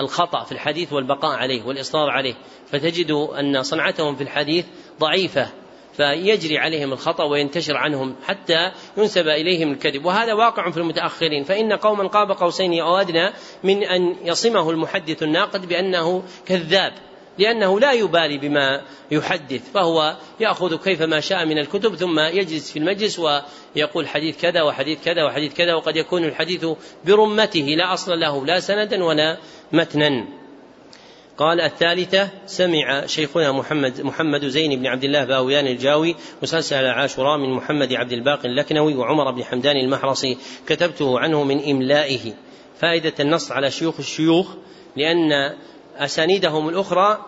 Speaker 1: الخطأ في الحديث والبقاء عليه والإصرار عليه. فتجد أن صنعتهم في الحديث ضعيفة فيجري عليهم الخطأ وينتشر عنهم حتى ينسب إليهم الكذب. وهذا واقع في المتأخرين. فإن قوما قاب قوسين أو أدنى من أن يصمه المحدث الناقد بأنه كذاب لأنه لا يبالي بما يحدث فهو يأخذ كيفما شاء من الكتب ثم يجلس في المجلس ويقول حديث كذا وحديث كذا وحديث كذا وقد يكون الحديث برمته لا أصل له لا سندا ولا متنا. قال الثالثة سمع شيخنا محمد محمد زين بن عبد الله باويان الجاوي مسلسل عاشوراء من محمد عبد الباقي اللكنوي وعمر بن حمدان المحرصي كتبته عنه من إملائه. فائدة النص على شيوخ الشيوخ لأن أسانيدهم الأخرى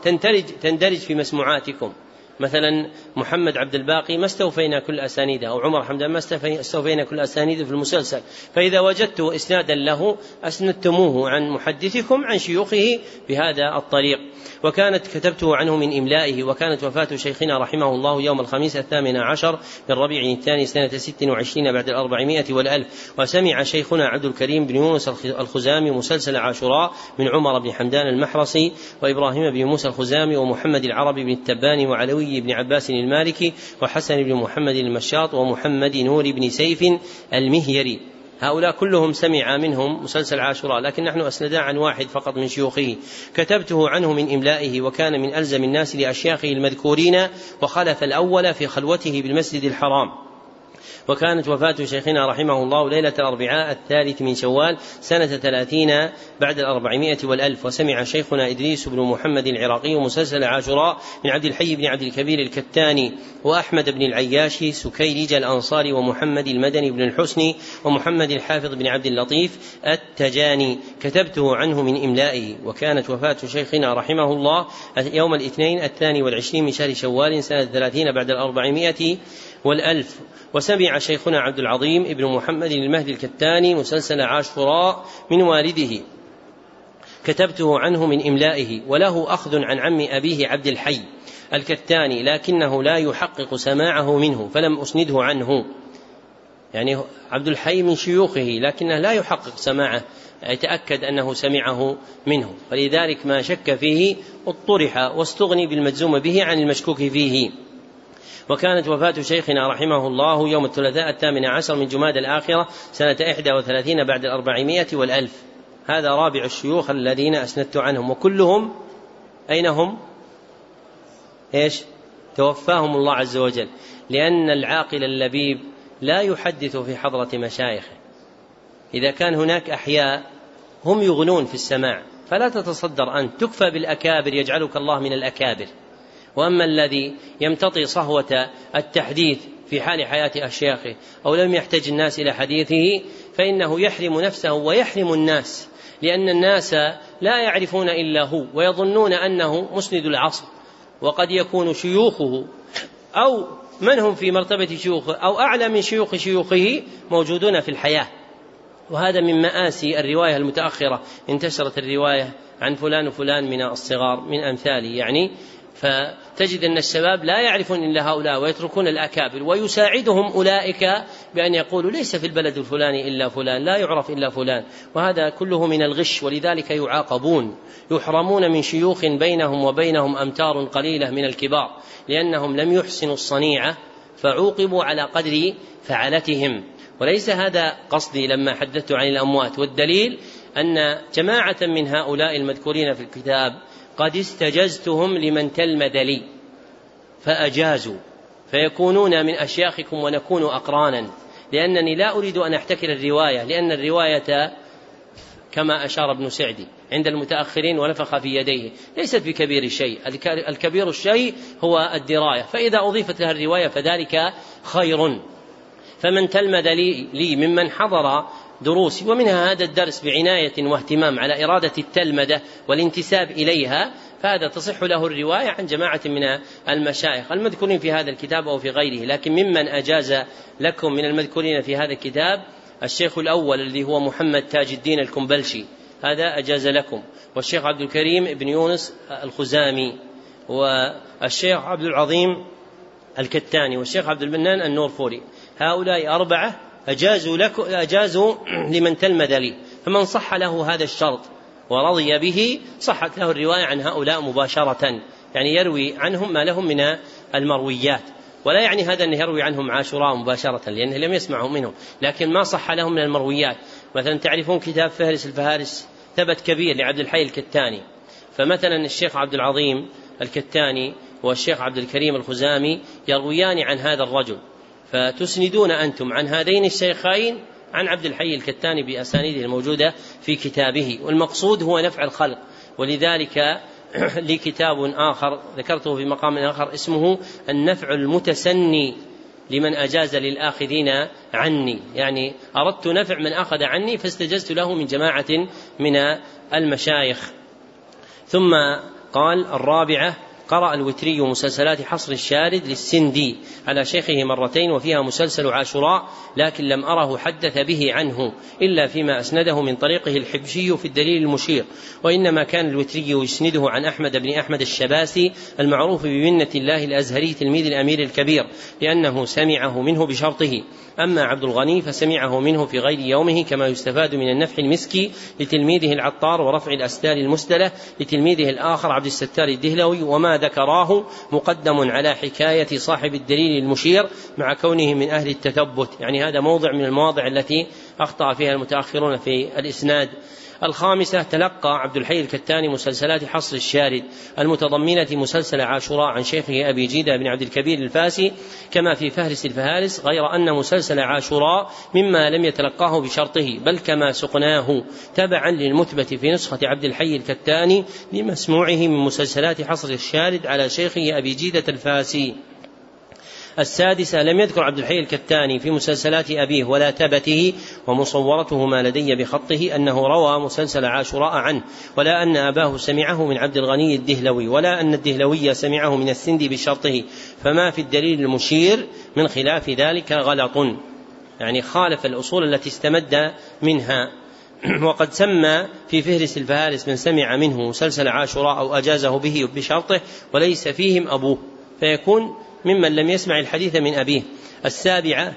Speaker 1: تندرج في مسموعاتكم. مثلا محمد عبد الباقي ما استوفينا كل أسانيده أو عمر حمدان ما استوفينا كل أسانيده في المسلسل. فإذا وجدت إسنادا له أسندتموه عن محدثكم عن شيوخه بهذا الطريق. وكانت كتبته عنه من إملائه وكانت وفاة شيخنا رحمه الله يوم الخميس الثامن عشر من ربيع الثاني سنة ست وعشرين بعد الأربعمائة والألف. وسمع شيخنا عبد الكريم بن يونس الخزامي مسلسل عاشوراء من عمر بن حمدان المحرصي وإبراهيم بن موسى الخزامي ومحمد العربي بن التباني وعلوي بن عباس المالكي وحسن بن محمد المشاط ومحمد نور بن سيف المهيري. هؤلاء كلهم سمع منهم مسلسل عاشوراء لكن نحن أسندا عن واحد فقط من شيوخه. كتبته عنه من إملائه وكان من ألزم الناس لأشياخه المذكورين وخلف الأول في خلوته بالمسجد الحرام. وكانت وفاة شيخنا رحمه الله ليلة الأربعاء الثالث من شوال سنة ثلاثين بعد الأربعمائة والألف. وسمع شيخنا إدريس بن محمد العراقي مسلسل عاشوراء من عبد الحي بن عبد الكبير الكتاني وأحمد بن العياشي سكيرج الأنصاري ومحمد المدني بن الحسني ومحمد الحافظ بن عبد اللطيف التجاني. كتبته عنه من إملائه. وكانت وفاة شيخنا رحمه الله يوم الاثنين الثاني والعشرين من شهر شوال سنة ثلاثين بعد الأربعمائة والألف. وسمع شيخنا عبد العظيم ابن محمد المهدي الكتاني مسلسل عاشوراء من والده. كتبته عنه من إملائه وله أخذ عن عم أبيه عبد الحي الكتاني لكنه لا يحقق سماعه منه فلم أسنده عنه. يعني عبد الحي من شيوخه لكنه لا يحقق سماعه يتأكد أنه سمعه منه. فلذلك ما شك فيه اطرح واستغني بالمجزوم به عن المشكوك فيه. وكانت وفاة شيخنا رحمه الله يوم الثلاثاء الثامن عشر من جماد الآخرة سنة إحدى وثلاثين بعد الأربعمائة والألف. هذا رابع الشيوخ الذين أسندت عنهم. وكلهم أين هم؟ إيش؟ توفاهم الله عز وجل. لأن العاقل اللبيب لا يحدث في حضرة مشايخه. إذا كان هناك أحياء هم يغنون في السماع. فلا تتصدر أنت تكفى بالأكابر يجعلك الله من الأكابر. وأما الذي يمتطي صهوة التحديث في حال حياة اشياخه أو لم يحتج الناس إلى حديثه فإنه يحرم نفسه ويحرم الناس لأن الناس لا يعرفون إلا هو ويظنون أنه مسند العصر وقد يكون شيوخه أو من هم في مرتبة شيوخه أو أعلى من شيوخ شيوخه موجودون في الحياة. وهذا من مآسي الرواية المتأخرة انتشرت الرواية عن فلان وفلان من الصغار من أمثاله يعني فتجد أن الشباب لا يعرفون إلا هؤلاء ويتركون الأكابر ويساعدهم أولئك بأن يقولوا ليس في البلد الفلاني إلا فلان لا يعرف إلا فلان. وهذا كله من الغش ولذلك يعاقبون يحرمون من شيوخ بينهم وبينهم أمتار قليلة من الكبار لأنهم لم يحسنوا الصنيعة فعوقبوا على قدر فعلتهم. وليس هذا قصدي لما حدثت عن الأموات والدليل أن جماعة من هؤلاء المذكورين في الكتاب قد استجزتهم لمن تلمذ لي فأجازوا فيكونون من أشياخكم ونكون أقرانا. لأنني لا أريد أن أحتكر الرواية لأن الرواية كما أشار ابن سعدي عند المتأخرين ونفخ في يديه ليست بكبير شيء الكبير الشيء هو الدراية. فإذا أضيفت لها الرواية فذلك خير. فمن تلمذ لي, ممن حضر دروسي ومنها هذا الدرس بعناية واهتمام على إرادة التلمذة والانتساب إليها فهذا تصح له الرواية عن جماعة من المشايخ. المذكورين في هذا الكتاب أو في غيره لكن ممن أجاز لكم من المذكورين في هذا الكتاب الشيخ الأول الذي هو محمد تاج الدين الكمبلشي. هذا أجاز لكم. والشيخ عبد الكريم بن يونس الخزامي والشيخ عبد العظيم الكتاني والشيخ عبد المنان النورفوري. هؤلاء أربعة أجازوا لك أجازوا لمن تلمذ لي فمن صح له هذا الشرط ورضي به صحت له الرواية عن هؤلاء مباشرة. يعني يروي عنهم ما لهم من المرويات. ولا يعني هذا أنه يروي عنهم عاشوراء مباشرة لأنه لم يسمعوا منهم. لكن ما صح لهم من المرويات. مثلا تعرفون كتاب فهرس الفهارس؟ ثبت كبير لعبد الحي الكتاني. فمثلا الشيخ عبد العظيم الكتاني والشيخ عبد الكريم الخزامي يرويان عن هذا الرجل. فتسندون أنتم عن هذين الشيخين عن عبد الحي الكتاني بأسانيده الموجودة في كتابه. والمقصود هو نفع الخلق. ولذلك لي كتاب آخر ذكرته في مقام آخر اسمه النفع المتسني لمن أجاز للآخذين عني. يعني أردت نفع من أخذ عني فاستجزت له من جماعة من المشايخ. ثم قال الرابعة قرأ الوتري مسلسلات حصر الشارد للسندي على شيخه مرتين وفيها مسلسل عاشوراء لكن لم أره حدث به عنه إلا فيما أسنده من طريقه الحبشي في الدليل المشير. وإنما كان الوتري يسنده عن أحمد بن أحمد الشباسي المعروف بمنة الله الأزهري تلميذ الأمير الكبير لأنه سمعه منه بشرطه. أما عبد الغني فسمعه منه في غير يومه كما يستفاد من النفح المسكي لتلميذه العطار ورفع الأستار المستلة لتلميذه الآخر عبد الستار الدهلوي وما ذكراه مقدم على حكاية صاحب الدليل المشير مع كونه من أهل التثبت. يعني هذا موضع من المواضع التي أخطأ فيها المتأخرون في الإسناد. الخامسة تلقى عبد الحي الكتاني مسلسلات حصر الشارد المتضمنة مسلسل عاشوراء عن شيخه أبي جيدة بن عبد الكبير الفاسي كما في فهرس الفهارس غير أن مسلسل عاشوراء مما لم يتلقاه بشرطه بل كما سقناه تبعا للمثبت في نسخة عبد الحي الكتاني لمسموعه من مسلسلات حصر الشارد على شيخه أبي جيدة الفاسي. السادسة لم يذكر عبد الحي الكتاني في مسلسلات أبيه ولا تبته ومصورته ما لدي بخطه أنه روى مسلسل عاشوراء عنه ولا أن أباه سمعه من عبد الغني الدهلوي ولا أن الدهلوي سمعه من السندي بشرطه فما في الدليل المشير من خلاف ذلك غلط. يعني خالف الأصول التي استمد منها. وقد سمى في فهرس الفهارس من سمع منه مسلسل عاشوراء أو أجازه به بشرطه وليس فيهم أبوه فيكون ممن لم يسمع الحديث من أبيه. السابعة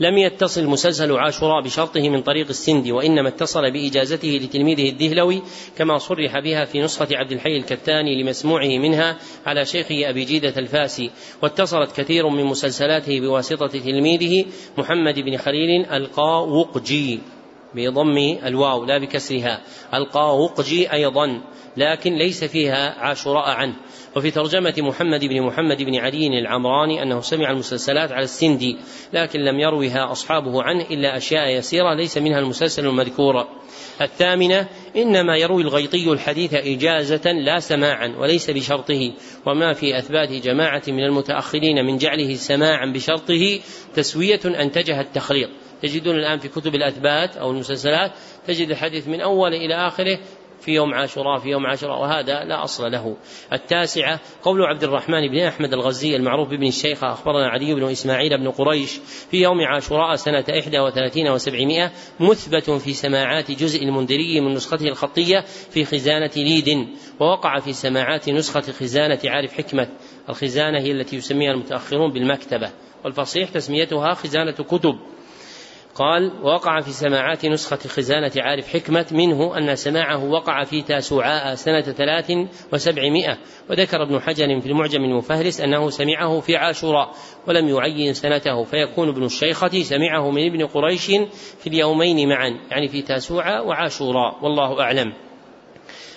Speaker 1: لم يتصل مسلسل عاشوراء بشرطه من طريق السندي وإنما اتصل بإجازته لتلميذه الدهلوي كما صرح بها في نسخة عبد الحي الكتاني لمسموعه منها على شيخه أبي جيدة الفاسي. واتصلت كثير من مسلسلاته بواسطة تلميذه محمد بن خليل القاوقجي بضم الواو لا بكسرها. القاوقجي أيضا لكن ليس فيها عاشوراء عنه. وفي ترجمة محمد بن محمد بن علي العمراني أنه سمع المسلسلات على السندي لكن لم يروها أصحابه عنه إلا أشياء يسيرة ليس منها المسلسل المذكور. الثامنة إنما يروي الغيطي الحديث إجازة لا سماعا وليس بشرطه وما في أثبات جماعة من المتأخرين من جعله سماعا بشرطه تسوية أنتجها التخليط. تجدون الآن في كتب الأثبات أو المسلسلات تجد الحديث من أول إلى آخره في يوم عاشوراء في يوم عاشوراء وهذا لا أصل له. التاسعة قول عبد الرحمن بن أحمد الغزي المعروف بابن الشيخ أخبرنا علي بن إسماعيل بن قريش في يوم عاشوراء سنة إحدى وثلاثين وسبعمائة مثبت في سماعات جزء المنذري من نسخته الخطية في خزانة ليد ووقع في سماعات نسخة خزانة عارف حكمة. الخزانة هي التي يسميها المتأخرون بالمكتبة والفصيح تسميتها خزانة كتب. قال وقع في سماعات نسخة خزانة عارف حكمة منه أن سماعه وقع في تاسوعاء سنة ثلاث وسبعمائة. وذكر ابن حجر في المعجم المفهرس أنه سمعه في عاشوراء ولم يعين سنته فيكون ابن الشيخة سمعه من ابن قريش في اليومين معا يعني في تاسوعاء وعاشوراء والله أعلم.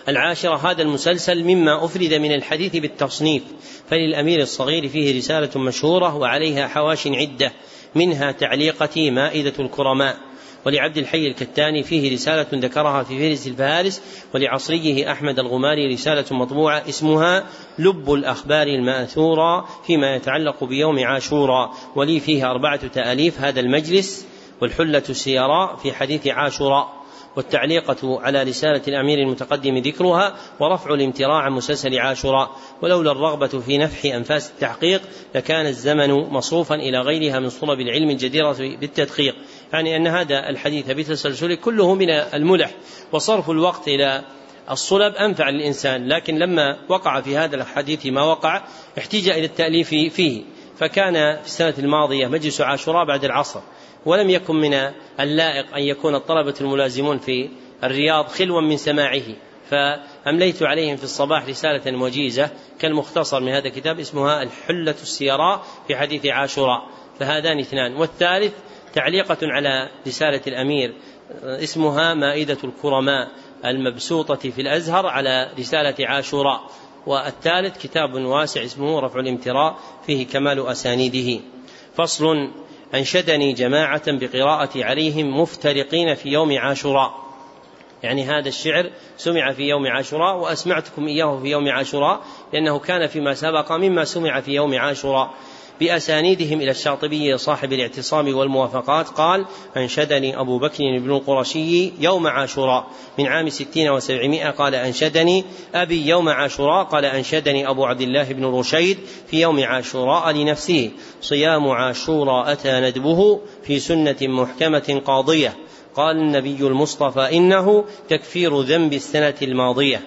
Speaker 1: العاشرة هذا المسلسل مما أفرد من الحديث بالتصنيف فللأمير الصغير فيه رسالة مشهورة وعليها حواش عدة. منها تعليقة مائدة الكرماء ولعبد الحي الكتاني فيه رسالة ذكرها في فهرس الفهارس ولعصريه أحمد الغماري رسالة مطبوعة اسمها لب الأخبار المأثورة فيما يتعلق بيوم عاشوراء ولي فيه أربعة تأليف هذا المجلس والحلة السيراء في حديث عاشوراء. والتعليقة على رسالة الأمير المتقدم ذكرها ورفع الامتراع عن مسلسل عاشوراء ولولا الرغبة في نفح أنفاس التحقيق لكان الزمن مصروفا إلى غيرها من صلب العلم الجديرة بالتدقيق. يعني أن هذا الحديث بتسلسله كله من الملح وصرف الوقت إلى الصلب أنفع للإنسان لكن لما وقع في هذا الحديث ما وقع احتاج إلى التأليف فيه. فكان في السنة الماضية مجلس عاشوراء بعد العصر ولم يكن من اللائق أن يكون الطلبة الملازمون في الرياض خلوا من سماعه فأمليت عليهم في الصباح رسالة وجيزة كالمختصر من هذا الكتاب اسمها الحلة السيراء في حديث عاشوراء فهذان اثنان. والثالث تعليقة على رسالة الأمير اسمها مائدة الكرماء المبسوطة في الأزهر على رسالة عاشوراء. والثالث كتاب واسع اسمه رفع الامتراء فيه كمال أسانيده. فصل أنشدني جماعة بقراءة عليهم مفترقين في يوم عاشوراء. يعني هذا الشعر سمع في يوم عاشوراء وأسمعتكم إياه في يوم عاشوراء لأنه كان فيما سبق مما سمع في يوم عاشوراء. بأسانيدهم إلى الشاطبي صاحب الاعتصام والموافقات قال أنشدني أبو بكر بن القرشي يوم عاشوراء. من عام ستين وسبعمائة قال أنشدني. أبي يوم عاشوراء قال أنشدني أبو عبد الله بن رشيد في يوم عاشوراء لنفسه. صيام عاشوراء أتى ندبه في سنة محكمة قاضية. قال النبي المصطفى إنه تكفير ذنب السنة الماضية.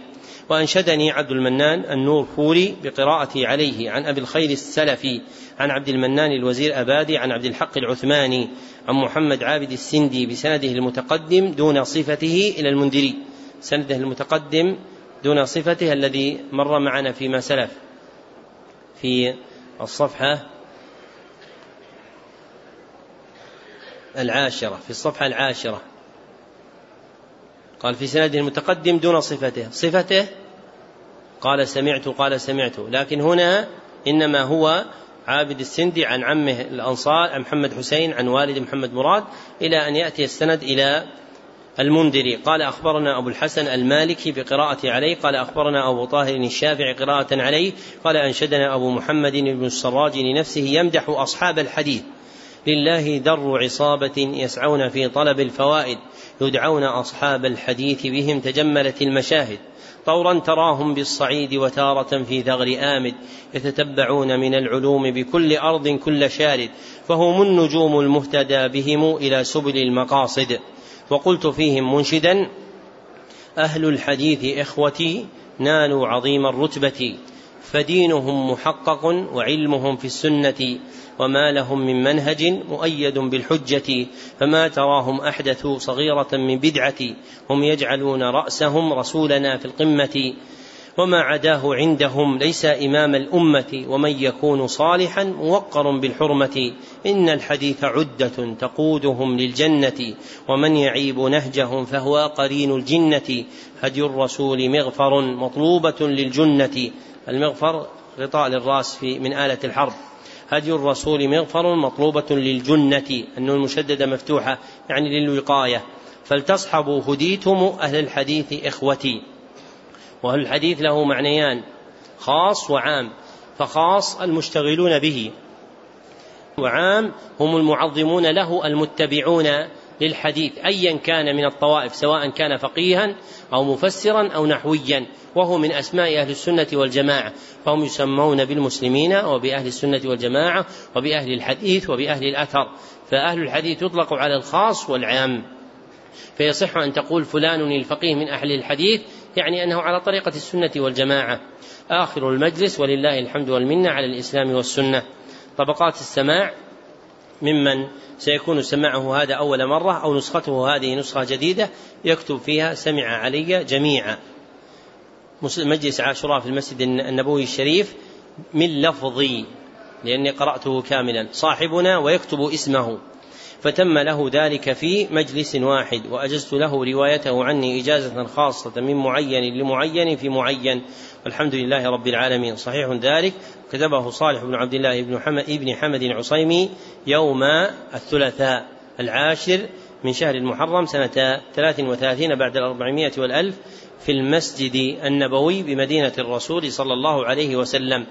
Speaker 1: وأنشدني عبد المنان النور فوري بقراءتي عليه عن أبي الخير السلفي عن عبد المنان الوزير أبادي عن عبد الحق العثماني عن محمد عابد السندي بسنده المتقدم دون صفته إلى المنذري. سنده المتقدم دون صفته الذي مر معنا فيما سلف. في الصفحة العاشرة في الصفحة العاشرة. قال في سنده المتقدم دون صفته. صفته قال سمعت قال سمعت. لكن هنا إنما هو عابد السندي عن عمه الأنصار عن محمد حسين عن والد محمد مراد إلى أن يأتي السند إلى المنذري. قال أخبرنا أبو الحسن المالكي بقراءة عليه قال أخبرنا أبو طاهر الشافعي قراءة عليه قال أنشدنا أبو محمد بن السراج لنفسه يمدح أصحاب الحديث. لله در عصابة يسعون في طلب الفوائد يدعون أصحاب الحديث بهم تجملت المشاهد. طورا تراهم بالصعيد وتارة في ثغر آمد يتتبعون من العلوم بكل أرض كل شارد فهم النجوم المهتدى بهم إلى سبل المقاصد. وقلت فيهم منشدا أهل الحديث إخوتي نالوا عظيم الرتبة. فدينهم محقق وعلمهم في السنة وما لهم من منهج مؤيد بالحجة فما تراهم أحدثوا صغيرة من بدعة هم يجعلون رأسهم رسولنا في القمة. وما عداه عندهم ليس إمام الأمة ومن يكون صالحا موقر بالحرمة. إن الحديث عدة تقودهم للجنة ومن يعيب نهجهم فهو قرين الجنة. هدي الرسول مغفر مطلوبة للجنة. المغفر غطاء للراس في من آلة الحرب. هدي الرسول مغفر مطلوبة للجنة أن المشددة مفتوحة يعني للوقاية. فلتصحبوا هديتم أهل الحديث إخوتي. وأهل الحديث له معنيان خاص وعام فخاص المشتغلون به. وعام هم المعظمون له المتبعون. للحديث ايا كان من الطوائف سواء كان فقيها أو مفسرا أو نحويا وهو من أسماء أهل السنة والجماعة. فهم يسمون بالمسلمين وبأهل السنة والجماعة وبأهل الحديث وبأهل الأثر. فأهل الحديث يطلق على الخاص والعام. فيصح أن تقول فلان الفقيه من أهل الحديث يعني أنه على طريقة السنة والجماعة. آخر المجلس ولله الحمد والمنة على الإسلام والسنة. طبقات السماع ممن سيكون سماعه هذا أول مرة أو نسخته هذه نسخة جديدة يكتب فيها سمع علي جميعا. مجلس عاشوراء في المسجد النبوي الشريف من لفظي لأني قرأته كاملا صاحبنا ويكتب اسمه. فتم له ذلك في مجلس واحد وأجزت له روايته عني إجازة خاصة من معين لمعين في معين. والحمد لله رب العالمين صحيح ذلك كتبه صالح بن عبد الله بن حمد, ابن حمد العصيمي يوم الثلاثاء العاشر من شهر المحرم سنة ثلاث وثلاثين بعد الأربعمائة والألف في المسجد النبوي بمدينة الرسول صلى الله عليه وسلم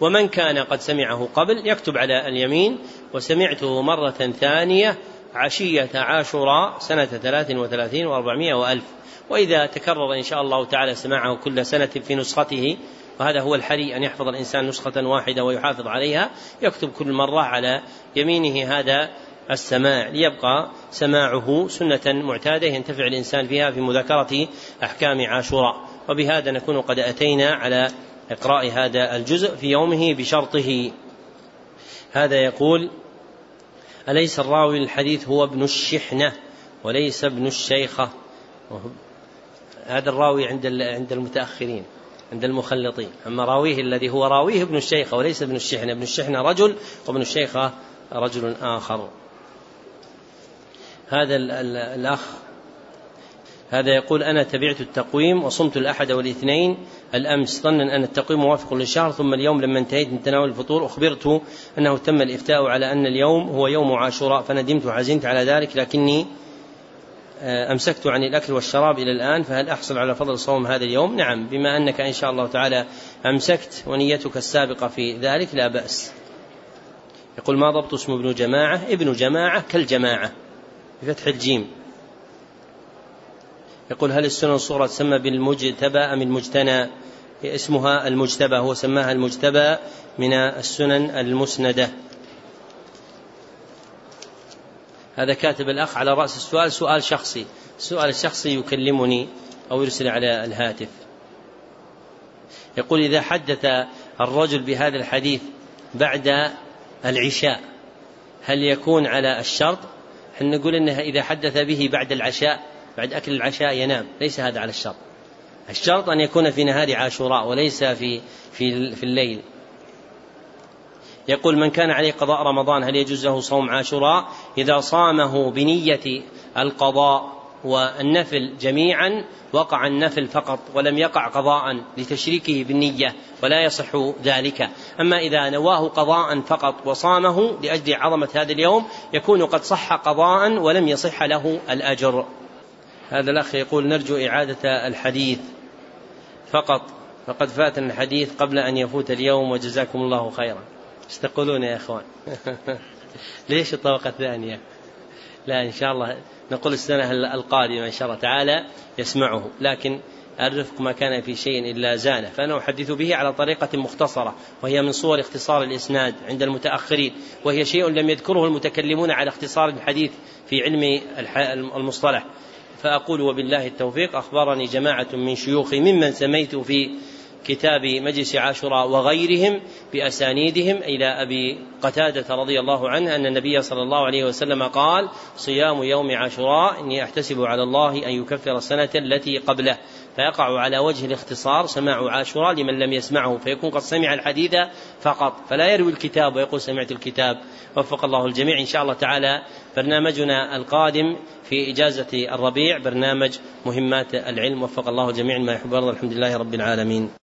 Speaker 1: ومن كان قد سمعه قبل يكتب على اليمين وسمعته مرة ثانية عشية عاشوراء سنة ثلاث وثلاثين وأربعمائة وألف وإذا تكرر إن شاء الله تعالى سماعه كل سنة في نسخته وهذا هو الحري أن يحفظ الإنسان نسخة واحدة ويحافظ عليها يكتب كل مرة على يمينه هذا السماع ليبقى سماعه سنة معتادة ينتفع الإنسان فيها في مذاكرة أحكام عاشوراء. وبهذا نكون قد أتينا على إقراء هذا الجزء في يومه بشرطه. هذا يقول أليس الراوي الحديث هو ابن الشحنة وليس ابن الشيخة؟ هذا الراوي عند عند المتأخرين عند المخلطين. أما راويه الذي هو راويه ابن الشيخة وليس ابن الشحنة. ابن الشحنة رجل وابن الشيخة رجل آخر. هذا الأخ هذا يقول أنا تبعت التقويم وصمت الأحد والاثنين. الأمس ظنا أن التقويم موافق للشهر ثم اليوم لما انتهيت من تناول الفطور أخبرت أنه تم الإفتاء على أن اليوم هو يوم عاشوراء فندمت وحزنت على ذلك لكني أمسكت عن الأكل والشراب إلى الآن فهل أحصل على فضل صوم هذا اليوم؟ نعم بما أنك إن شاء الله تعالى أمسكت ونيتك السابقة في ذلك لا بأس. يقول ما ضبط اسم ابن جماعة؟ ابن جماعة كالجماعة بفتح الجيم. يقول هل السنن الصغرى تسمى بالمجتبى أم المجتنى؟ اسمها المجتبى هو سماها المجتبى من السنن المسندة. هذا كاتب الأخ على رأس السؤال سؤال شخصي. السؤال الشخصي يكلمني أو يرسل على الهاتف. يقول إذا حدث الرجل بهذا الحديث بعد العشاء هل يكون على الشرط؟ إحنا نقول إنه إذا حدث به بعد العشاء بعد أكل العشاء ينام. ليس هذا على الشرط. الشرط أن يكون في نهار عاشوراء وليس في في في الليل. يقول من كان عليه قضاء رمضان هل يجوز له صوم عاشوراء؟ إذا صامه بنية القضاء والنفل جميعا وقع النفل فقط ولم يقع قضاء لتشريكه بالنية ولا يصح ذلك. أما إذا نواه قضاء فقط وصامه لأجل عظمة هذا اليوم يكون قد صح قضاء ولم يصح له الأجر. هذا الأخ يقول نرجو إعادة الحديث فقط فقد فاتنا الحديث قبل أن يفوت اليوم وجزاكم الله خيرا. إيش تقولون يا إخوان. ليش الطبقة الثانية؟ لا إن شاء الله نقول السنة القادمة إن شاء الله تعالى يسمعه. لكن الرفق ما كان في شيء إلا زانه. فأنا أحدث به على طريقة مختصرة وهي من صور اختصار الإسناد عند المتأخرين وهي شيء لم يذكره المتكلمون على اختصار الحديث في علم المصطلح. فأقول وبالله التوفيق أخبرني جماعة من شيوخي ممن سميت في كتاب مجلس عاشوراء وغيرهم بأسانيدهم إلى أبي قتادة رضي الله عنه أن النبي صلى الله عليه وسلم قال صيام يوم عاشوراء إني أحتسب على الله أن يكفر السنة التي قبله. فيقع على وجه الاختصار سماع عاشوراء لمن لم يسمعه. فيكون قد سمع الحديث فقط فلا يروي الكتاب ويقول سمعت الكتاب. وفق الله الجميع. إن شاء الله تعالى برنامجنا القادم في إجازة الربيع برنامج مهمات العلم. وفق الله جميعا ما يحب الحمد لله رب العالمين.